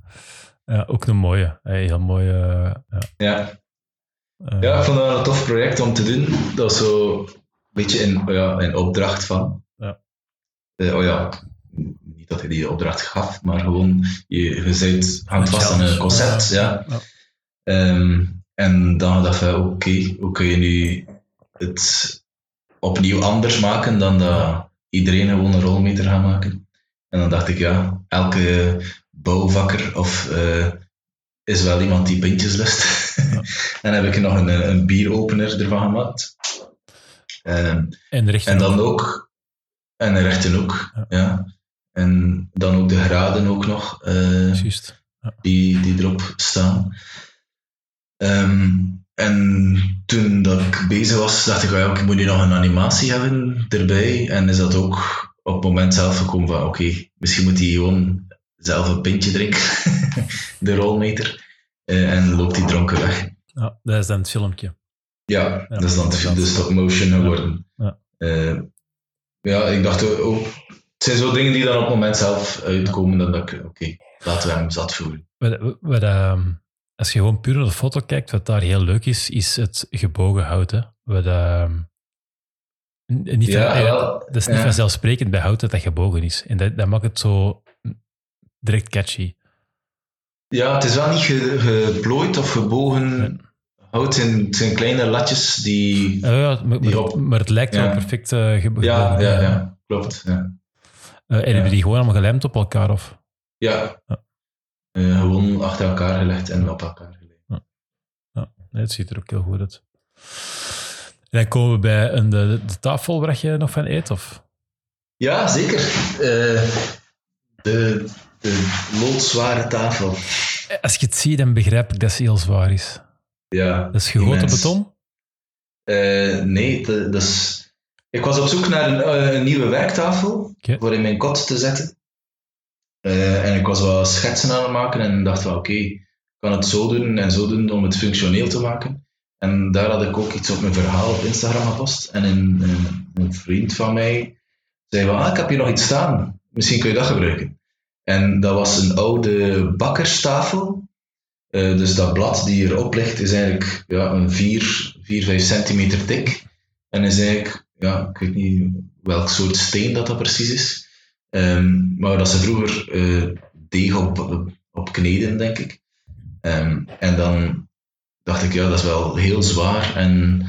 Ja, ook een mooie. Een heel mooie... eh, ja, ja. eh, Ja, ik vond dat een tof project om te doen. Dat was zo een beetje in, oh ja, in opdracht van. Ja. Eh, oh ja, niet dat hij die opdracht gaf, maar gewoon, je, je hangt vast aan een concept. Ja. Ja. Ehm, en dan dacht ik, oké, hoe kun je nu het opnieuw anders maken dan dat iedereen gewoon een rolmeter gaat maken? En dan dacht ik, ja, elke bouwvakker of eh, is wel iemand die pintjes lust. en heb ik nog een, eh, een bieropener ervan gemaakt. Ehm, En en dan ook, en een rechte ook, Ja. ja. En dan ook de graden ook nog. eh, die, die erop staan. Ehm, en toen dat ik bezig was, dacht ik, oh ja, ik moet nu nog een animatie hebben erbij. En is dat ook op het moment zelf gekomen van, oké, misschien moet hij gewoon zelf een pintje drinken, de rolmeter. Eh, en loopt hij dronken weg. Ja, dat is dan het filmpje. Ja, dat is dan inderdaad. de stop motion geworden. Ja. Eh, ja, ik dacht ook, het zijn zo dingen die dan op het moment zelf uitkomen, dat ik, oké, laten we hem zat voelen. Wat, wat, ehm, als je gewoon puur naar de foto kijkt, wat daar heel leuk is, is het gebogen hout. Hè? Wat, n- niet Ja, van- wel, dat is niet ja. vanzelfsprekend bij hout dat dat gebogen is. En dat, dat maakt het zo direct catchy. Ja, het is wel niet ge- geplooid of gebogen hout. Het zijn, kleine latjes die... Ja, ja, maar, Die op- maar het lijkt wel perfect eh, gebo- Ja, gebogen. ja, ja, klopt. Ja, Eh, en hebben die gewoon allemaal gelijmd op elkaar? Of? ja. Ja. Eh, gewoon achter elkaar gelegd en op elkaar gelegd. Nee, het ziet er ook heel goed uit. En dan komen we bij een, de, de tafel waar je nog van eet? Of? Ja, zeker. Eh, de, de loodzware tafel. Als je het ziet, dan begrijp ik dat ze heel zwaar is. Ja, Dat is gegoten beton? Eh, nee, dat, is... Ik was op zoek naar een, eh, een nieuwe werktafel voor in mijn kot te zetten. Eh, en ik was wat schetsen aan het maken en dacht van oké, ik kan het zo doen en zo doen om het functioneel te maken. En daar had ik ook iets op mijn verhaal op Instagram gepost. En een, een, een vriend van mij zei van, ah, ik heb hier nog iets staan. Misschien kun je dat gebruiken. En dat was een oude bakkerstafel. Eh, dus dat blad die erop ligt is eigenlijk ja, een 4, 4, 5 centimeter dik. En is eigenlijk, ja, ik weet niet welk soort steen dat dat precies is. Ehm, maar dat ze vroeger eh, deeg op, op kneden, denk ik. Ehm, en dan dacht ik, ja, dat is wel heel zwaar en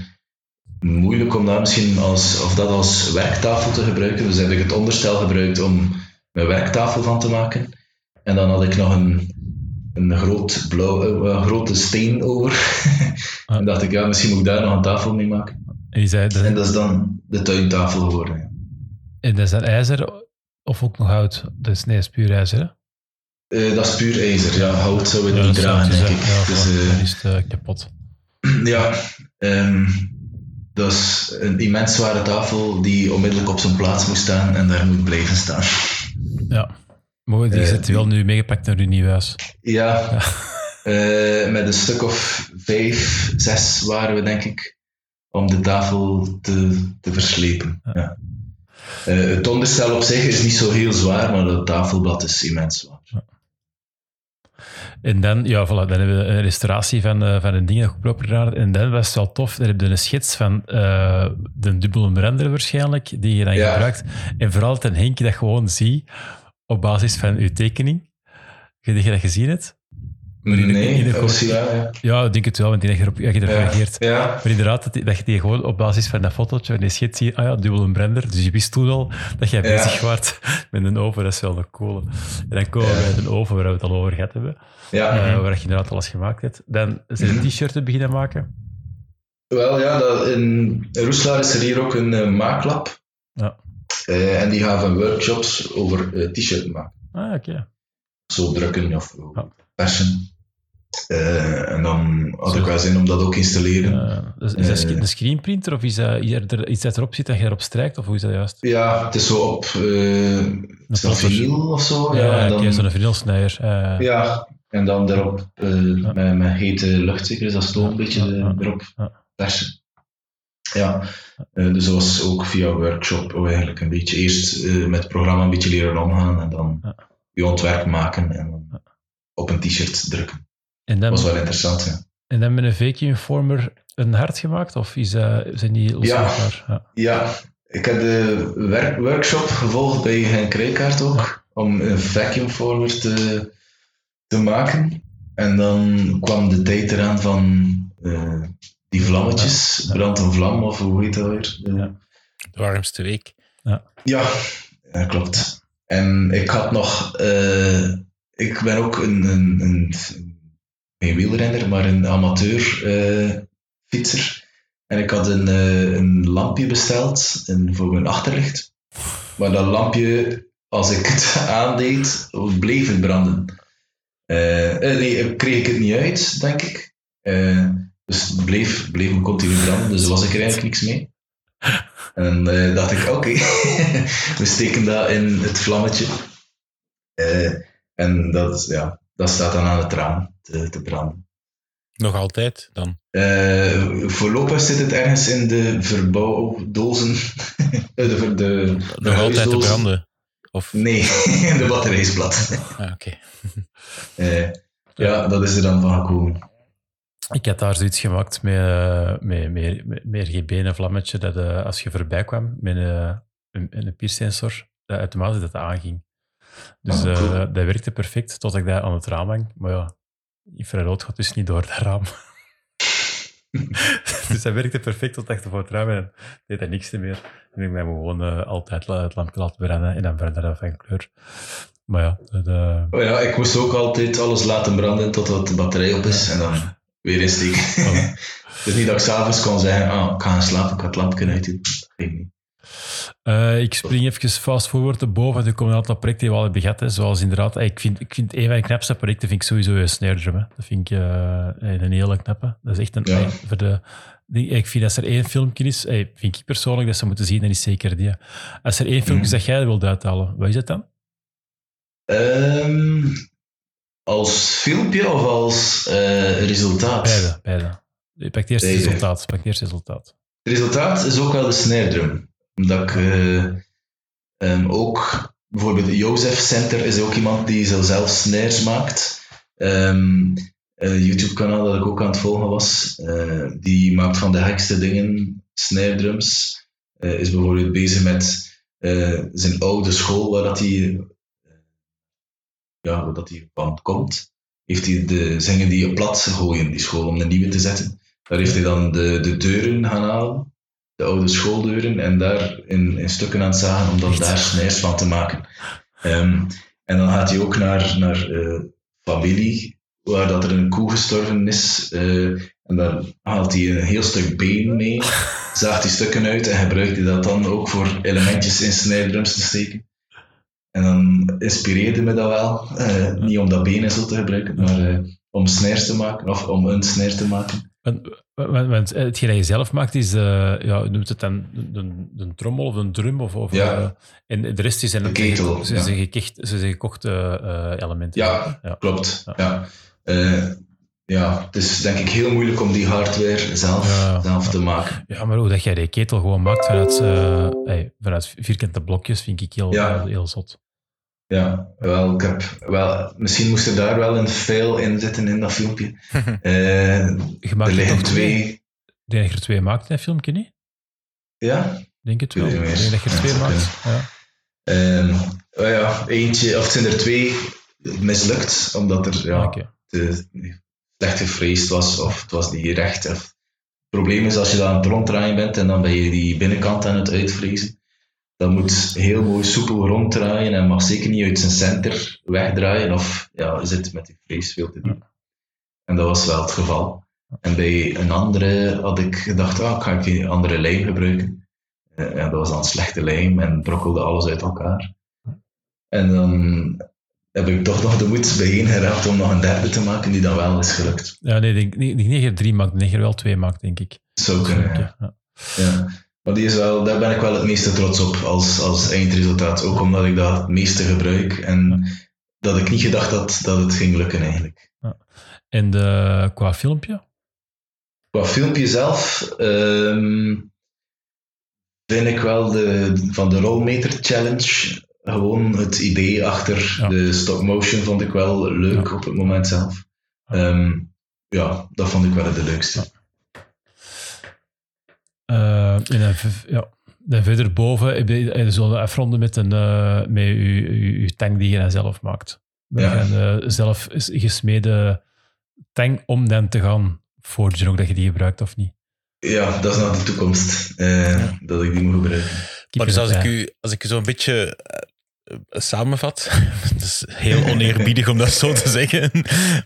moeilijk om dat misschien als, of dat als werktafel te gebruiken. Dus heb ik het onderstel gebruikt om een werktafel van te maken. En dan had ik nog een, een groot blauw, eh, een grote steen over. en dacht ik, ja, misschien moet ik daar nog een tafel mee maken. En, dat, En dat is dan de tuintafel geworden. en dat is dat ijzer of ook nog hout? Dat is, nee, is puur ijzer, hè? Eh, dat is puur ijzer. Ja, hout zou we Ja, niet dragen, het denk ik. Ja, Dus, eh, dan is het eh, kapot. Ja, ehm, dat is een immens zware tafel die onmiddellijk op zijn plaats moet staan en daar moet blijven staan. Ja. Maar die Eh, zit wel nu meegepakt naar uw nieuw huis. Ja, eh, met een stuk of vijf, zes waren we denk ik, om de tafel te, te verslepen. Ja. Eh, het onderstel op zich is niet zo heel zwaar, maar het tafelblad is immens zwaar. En dan, ja, voilà, dan hebben we een restauratie van, eh, van een ding dat goedkoop gedaan. En dan was het wel tof. Dan heb je een schets van eh, de dubbele render waarschijnlijk, die je dan Ja. gebruikt. En vooral ten Henk dat gewoon zie op basis van uw tekening. Heb je dat gezien hebt? Maar in de- nee, in de- dat is- ja, ja. Ja, ik denk het wel, want die erop, je erop reageert. ja. Maar inderdaad, dat, je die gewoon op basis van dat fotootje van die schets ziet, ah ja, dubbele brender. Dus je wist toen al dat jij Ja. bezig was met een oven. Dat is wel een coole. En dan komen we bij een oven waar we het al over gehad hebben. ja. eh, waar je inderdaad alles gemaakt hebt. Dan zijn Mhm. t-shirts beginnen maken. Wel ja, dat, in Roeslaar is er hier ook een eh, maaklab. Ja. Eh, en die gaven workshops over t-shirt maken. Ah, oké. Zo drukken of Ja. persen. Eh, en dan had Zo. ik wel zin om dat ook te installeren. Eh, dus is dat Eh. een screenprinter of is dat is iets dat erop zit en je erop strijkt? Of hoe is dat juist? Ja, het is zo op eh is dat vinyl of zo. Ja, Ja, en dan, zo'n vinylsnijer. eh ja, en dan erop eh, met, met hete lucht, zeker, dus dat stoom een beetje eh, Ja, erop persen. Ja, eh, dus dat was ook via workshop eigenlijk een beetje eerst eh, met het programma een beetje leren omgaan en dan je ontwerp maken en dan op een t-shirt drukken. En Dat dan, was wel interessant, ja. en dan met een vacuum former een hart gemaakt? Of is dat, zijn die losmaakbaar? Ja. Ja, ik heb de werk- workshop gevolgd bij Henk Rijkaard ook, om een vacuumformer te, te maken. En dan kwam de tijd eraan van eh, die vlammetjes, brand een vlam, of hoe heet dat weer? De- Ja. De warmste week. Ja, ja, klopt. En ik had nog, eh, ik ben ook een, een, een, geen wielrenner, maar een amateur eh, fietser. En ik had een, eh, een lampje besteld voor mijn achterlicht. Maar dat lampje, als ik het aandeed, bleef het branden. Eh, nee, kreeg ik het niet uit, denk ik. Dus het bleef, bleef me continu branden, dus was ik er eigenlijk niks mee. En eh dacht ik, oké, we steken dat in het vlammetje. En dat, ja, dat staat dan aan het raam te, te branden. Nog altijd dan. Eh, voorlopig zit het ergens in de verbouwdozen. Eh, de, de, de, Nog altijd te branden. Of, Nee, in de batterijsblad. ah, oké. Eh, ja, dat is er dan van gekomen. Ik had daar zoiets gemaakt met, eh, met, met, met, met RGB en een vlammetje, dat eh, als je voorbij kwam met een, een, een piersensor, dat automatisch dat aanging. Dus Ah, eh, dat werkte perfect, tot ik dat aan het raam hang. Maar ja, infrarood gaat dus niet door dat raam. dus dat werkte perfect tot achter voor het raam en deed dat niks meer. En ik ben gewoon eh, altijd het lampje laten branden en dan brandde dat van kleur. Maar ja, dat, eh, Oh ja, ik moest ook altijd alles laten branden totdat de batterij op is en dan weer insteken. Dus niet dat ik s'avonds kon zeggen, ah, ik ga gaan slapen, ik ga het lampje uitdoen. Dat ging niet. Eh, ik spring even fast forward te boven. Er komen een aantal projecten die we al hebben gehad. Hè. Zoals inderdaad, ik vind, ik vind een van de knapste projecten vind ik sowieso een snare drum. Hè. Dat vind ik eh, een hele knappe. Dat is echt een... Ja. voor de, die, ik vind als er één filmpje is, eh, vind ik persoonlijk dat ze moeten zien, dan is zeker die. Als er één filmpje is Mhm. dat jij wilt uithalen, wat is het dan? Ehm, als filmpje of als eh, resultaat? Beide, beide. Je pakt eerst het resultaat. Pak eerst het resultaat. Het resultaat is ook wel de snare drum. Omdat ik eh, ehm, ook, bijvoorbeeld Jozef Center is ook iemand die zo zelf snares maakt. Een YouTube-kanaal dat ik ook aan het volgen was. eh, die maakt van de gekste dingen snare drums. Is bijvoorbeeld bezig met zijn oude school waar dat hij, ja, waar dat hij van komt. Heeft hij de zingen die op plat gooien, die school, om de nieuwe te zetten. Daar heeft hij dan de, de deuren gaan halen de oude schooldeuren en daar in, in stukken aan het zagen om dan daar snares van te maken. Ehm, en dan gaat hij ook naar, naar eh, familie, waar dat er een koe gestorven is, eh, En dan haalt hij een heel stuk been mee, zaagt die stukken uit en gebruikt hij dat dan ook voor elementjes in snare drums te steken. En dan inspireerde me dat wel. Eh, niet om dat been zo te gebruiken, maar om snares te maken, of om een snare te maken. Want, want, want hetgeen dat je zelf maakt is, eh ja, noemt het dan, de trommel of een drum? Of, of, Ja. eh, en de rest is een, ketel, Ze ja. zijn gekicht- ze zijn gekochte eh, elementen. Ja, ja. klopt. Ja. Ja. Eh, ja, het is denk ik heel moeilijk om die hardware zelf, te maken. Ja, maar hoe dat jij die ketel gewoon maakt vanuit, eh, hey, vanuit vierkante blokjes, vind ik heel, heel zot. Ja, wel, ik heb, wel, misschien moest er daar wel een fail in zitten in dat filmpje. Eh, Je maakt er liggen twee? Ik denk dat je er twee maakt in dat filmpje, niet? Ja, Denk het Ik wel. Ik denk dat je er Ja, twee dat maakt. Ja. Ehm, oh ja, eentje, of het zijn er twee mislukt, omdat er ja, Oké. te slecht gefreesd was, of het was niet recht. Of, het probleem is als je dan aan het ronddraaien bent en dan ben je die binnenkant aan het uitvrezen, dan moet heel mooi soepel ronddraaien en mag zeker niet uit zijn center wegdraaien, of ja, zit met die frees veel te diep. En dat was wel het geval. En bij een andere had ik gedacht, ah, ga ik een andere lijm gebruiken. Eh, En dat was dan slechte lijm en brokkelde alles uit elkaar. En dan heb ik toch nog de moed bijeen geraakt om nog een derde te maken die dan wel is gelukt. Ja, nee, dat je er drie maakt, ik denk dat je er wel twee maakt, denk ik. Zou kunnen, ja. Ja. ja. Maar die is wel, daar ben ik wel het meeste trots op als, als eindresultaat. Ook omdat ik dat het meeste gebruik en dat ik niet gedacht had dat het ging lukken eigenlijk. En de, qua filmpje? Qua filmpje zelf ehm, vind ik wel de, van de Rollmeter Challenge gewoon het idee achter Ja. de stop motion vond ik wel leuk op het moment zelf. Ehm, ja, dat vond ik wel het leukste. Eh, en dan, ja. dan verder boven heb je zo'n afronden met, een, eh, met je, je, je tank die je dan zelf maakt. We Ja. gaan eh, zelf gesmeden tank om dan te gaan forgen, ook dat je die gebruikt of niet. Ja, dat is naar de toekomst eh, dat ik die moet gebruiken. Maar dus als ik, u, als ik u zo'n beetje samenvat, dat is heel oneerbiedig om dat zo te zeggen,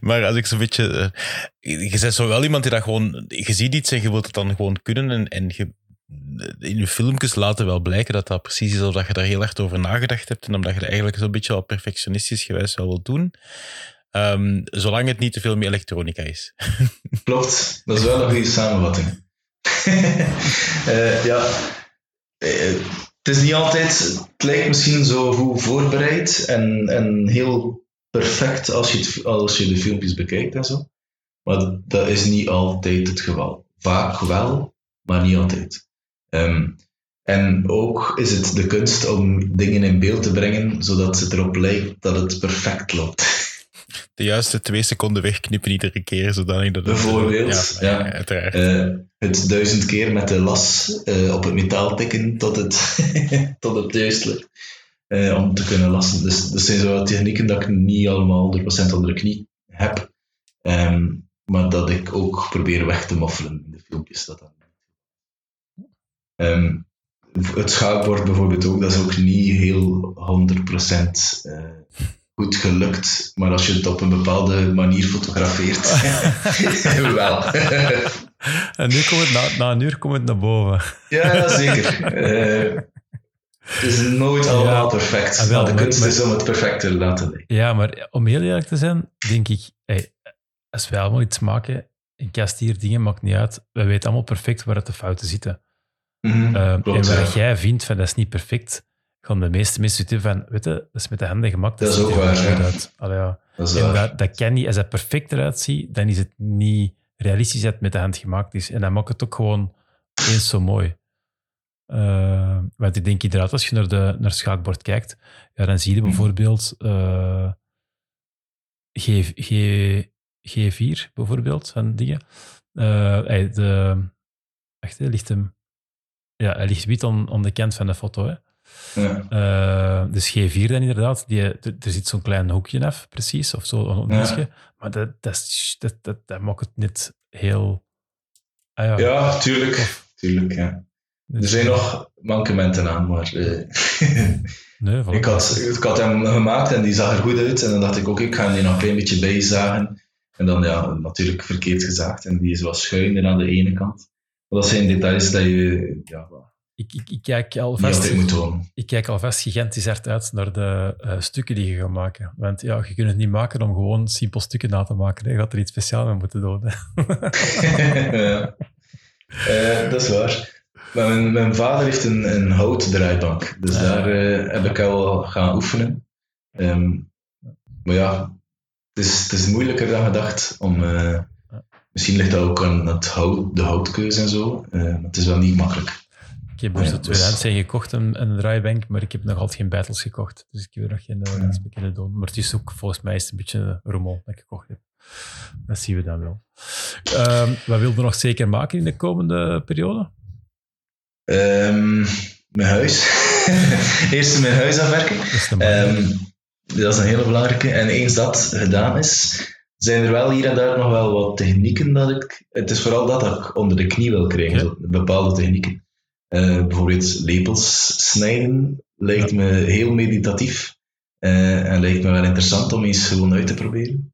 maar als ik zo'n beetje... eh, je bent zo wel iemand die dat gewoon... Je ziet iets en je wilt het dan gewoon kunnen en, en je, in je filmpjes laten wel blijken dat dat precies is of dat je daar heel erg over nagedacht hebt en omdat je het eigenlijk zo'n beetje al perfectionistisch gewijs wel wilt doen. Ehm, zolang het niet te veel meer elektronica is. Klopt, dat is wel een goede samenvatting. Eh, ja, eh, het is niet altijd, het lijkt misschien zo goed voorbereid en, en heel perfect als je, het, als de filmpjes bekijkt en zo. Maar dat is niet altijd het geval. Vaak wel, maar niet altijd. Ehm, en ook is het de kunst om dingen in beeld te brengen zodat het erop lijkt dat het perfect loopt. De juiste twee seconden wegknippen iedere keer, zodanig dat het... Bijvoorbeeld, ja, ja. uiteraard. Eh, het duizend keer met de las eh, op het metaal tikken tot het, tot het juist lukt. eh, om te kunnen lassen. Dus dat zijn zo technieken dat ik niet allemaal 100% onder de knie heb. Ehm, maar dat ik ook probeer weg te moffelen in de filmpjes. Dat dan. Ehm, het schaakbord bijvoorbeeld ook, dat is ook niet heel 100% eh, goed gelukt. Maar als je het op een bepaalde manier fotografeert, wel. En nu komt het na, na een uur komt het naar boven. Ja, zeker. Eh, het is nooit allemaal Ja, perfect. ah, wel, maar de maar- kunst maar- is om het perfect te laten lijken. Ja, maar om heel eerlijk te zijn, denk ik, hey, als wij allemaal iets maken, een kast hier, dingen, maakt niet uit. We weten allemaal perfect waar het de fouten zitten. Mhm, klopt, en waar ja. jij vindt van dat is niet perfect, gaan de meeste mensen zitten van, weet je, dat is met de handen gemaakt. Dat is ook waar, goed ja. uit. Allee, ja. Dat is En dat, dat kan niet, als het perfect eruit ziet, dan is het niet realistisch dat het met de hand gemaakt is. En dan maakt het ook gewoon eens zo mooi. Eh, want ik denk inderdaad, als je naar, de, naar het schaakbord kijkt, ja, dan zie je bijvoorbeeld eh, G, G, G4, bijvoorbeeld, van dingen. Eh, hij- de, wacht, hè, ligt hem... Ja, hij ligt wit aan, aan de kant van de foto. Hè. Ja. Eh, dus G4 dan inderdaad, die, er zit zo'n klein hoekje af, precies, of zo, een Ja. Maar dat, dat, dat, dat, dat maakt het net heel... Ah, ja. ja, tuurlijk. tuurlijk ja. Dus- Er zijn nog mankementen aan, maar eh, Nee, ik, had, ik had hem gemaakt en die zag er goed uit. En dan dacht ik ook, ik ga hem die nog een klein beetje bijzagen. En dan ja, natuurlijk verkeerd gezaagd en die is wat schuiner aan de ene kant. Maar dat zijn details dat je ja, Ik, ik, ik kijk alvast, ik kijk alvast gigantisch hard uit naar de eh, stukken die je gaat maken. Want ja, je kunt het niet maken om gewoon simpel stukken na te maken. hè. Je gaat er iets speciaals mee moeten doen. hè. ja. Eh, dat is waar. Maar mijn, mijn vader heeft een, een houtdraaibank, dus Ah. daar eh, heb ik al gaan oefenen. Ehm, maar ja, het is, het is moeilijker dan gedacht om. misschien ligt dat ook aan het hout, de houtkeuze en zo, maar het is wel niet makkelijk. Ik heb dus de dus- tweedehands zijn gekocht, een, een draaibank, maar ik heb nog altijd geen battles gekocht. Dus ik er nog geen uh, doen. Maar het is ook, volgens mij is het een beetje een rommel dat ik gekocht heb. Dat zien we dan wel. Ehm, wat wilde nog zeker maken in de komende periode? Ehm, mijn huis. Eerst mijn huis afwerken. Dat is een Ehm, dat is een hele belangrijke. En eens dat gedaan is, zijn er wel hier en daar nog wel wat technieken dat ik. Het is vooral dat dat ik onder de knie wil krijgen, Ja. bepaalde technieken. Eh, bijvoorbeeld lepels snijden lijkt me heel meditatief. eh, en lijkt me wel interessant om eens gewoon uit te proberen.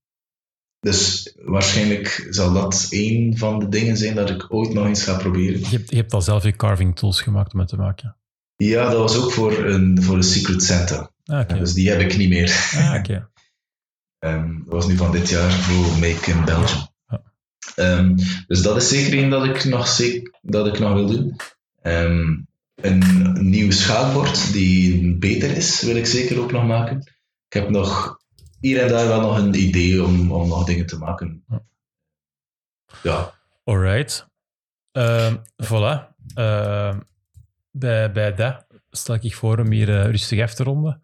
Dus waarschijnlijk zal dat één van de dingen zijn dat ik ooit nog eens ga proberen. je, hebt, je hebt al zelf je carving tools gemaakt om het te maken. Ja, dat was ook voor een, voor een Secret Santa. Ah. Dus die heb ik niet meer. Ah. Ehm, dat was nu van dit jaar voor Make in Belgium. Ja. Ehm, dus dat is zeker één dat ik nog, dat ik nog wil doen. Ehm, een nieuw schaakbord die beter is, wil ik zeker ook nog maken. Ik heb nog hier en daar wel nog een idee om, om nog dingen te maken. Ja. Alright. Ehm voilà. Ehm, bij, bij dat stel ik voor om hier eh, rustig af te ronden.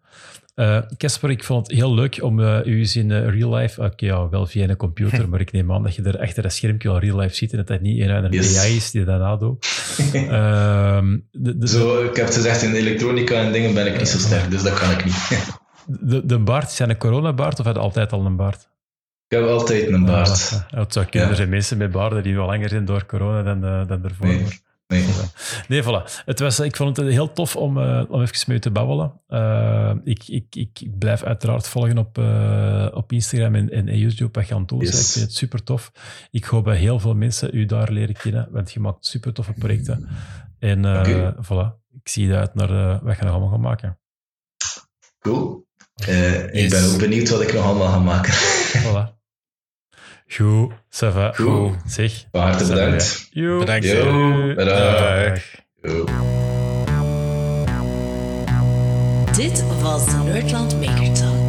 Eh, Casper, ik vond het heel leuk om eh, u eens in eh, real life, oké, ja, wel via een computer, maar ik neem aan dat je er achter dat schermpje al real life ziet en dat dat niet een, een Yes. AI is die dat nadoet. Ehm, de, de, Zo, ik heb het gezegd, in elektronica en dingen ben ik niet zo sterk, dus dat kan ik niet. de, de baard, is dat een coronabaard of had je altijd al een baard? ik heb altijd een baard. Zou kunnen. Ja. Er zijn mensen met baarden die wel langer zijn door corona dan, dan ervoor. Nee. Nee. Nee, voilà. Het was, ik vond het heel tof om, eh, om even mee te babbelen. Eh, ik, ik, ik, blijf uiteraard volgen op, eh, op Instagram en, en YouTube wat je aan. Yes. Ik vind het super tof. Ik hoop dat heel veel mensen u daar leren kennen, want je maakt super toffe projecten. En Oké. voilà, ik zie uit naar wat je nog allemaal gaat maken. Cool. Ik ben ook benieuwd wat ik nog allemaal ga maken. Voilà. Goed, ça va. Goed. Goed. Zeg. Van harte bedankt. Joe. Bedankt. Yo, bedankt. Yo. Dit was de Nerdland Maker Talk.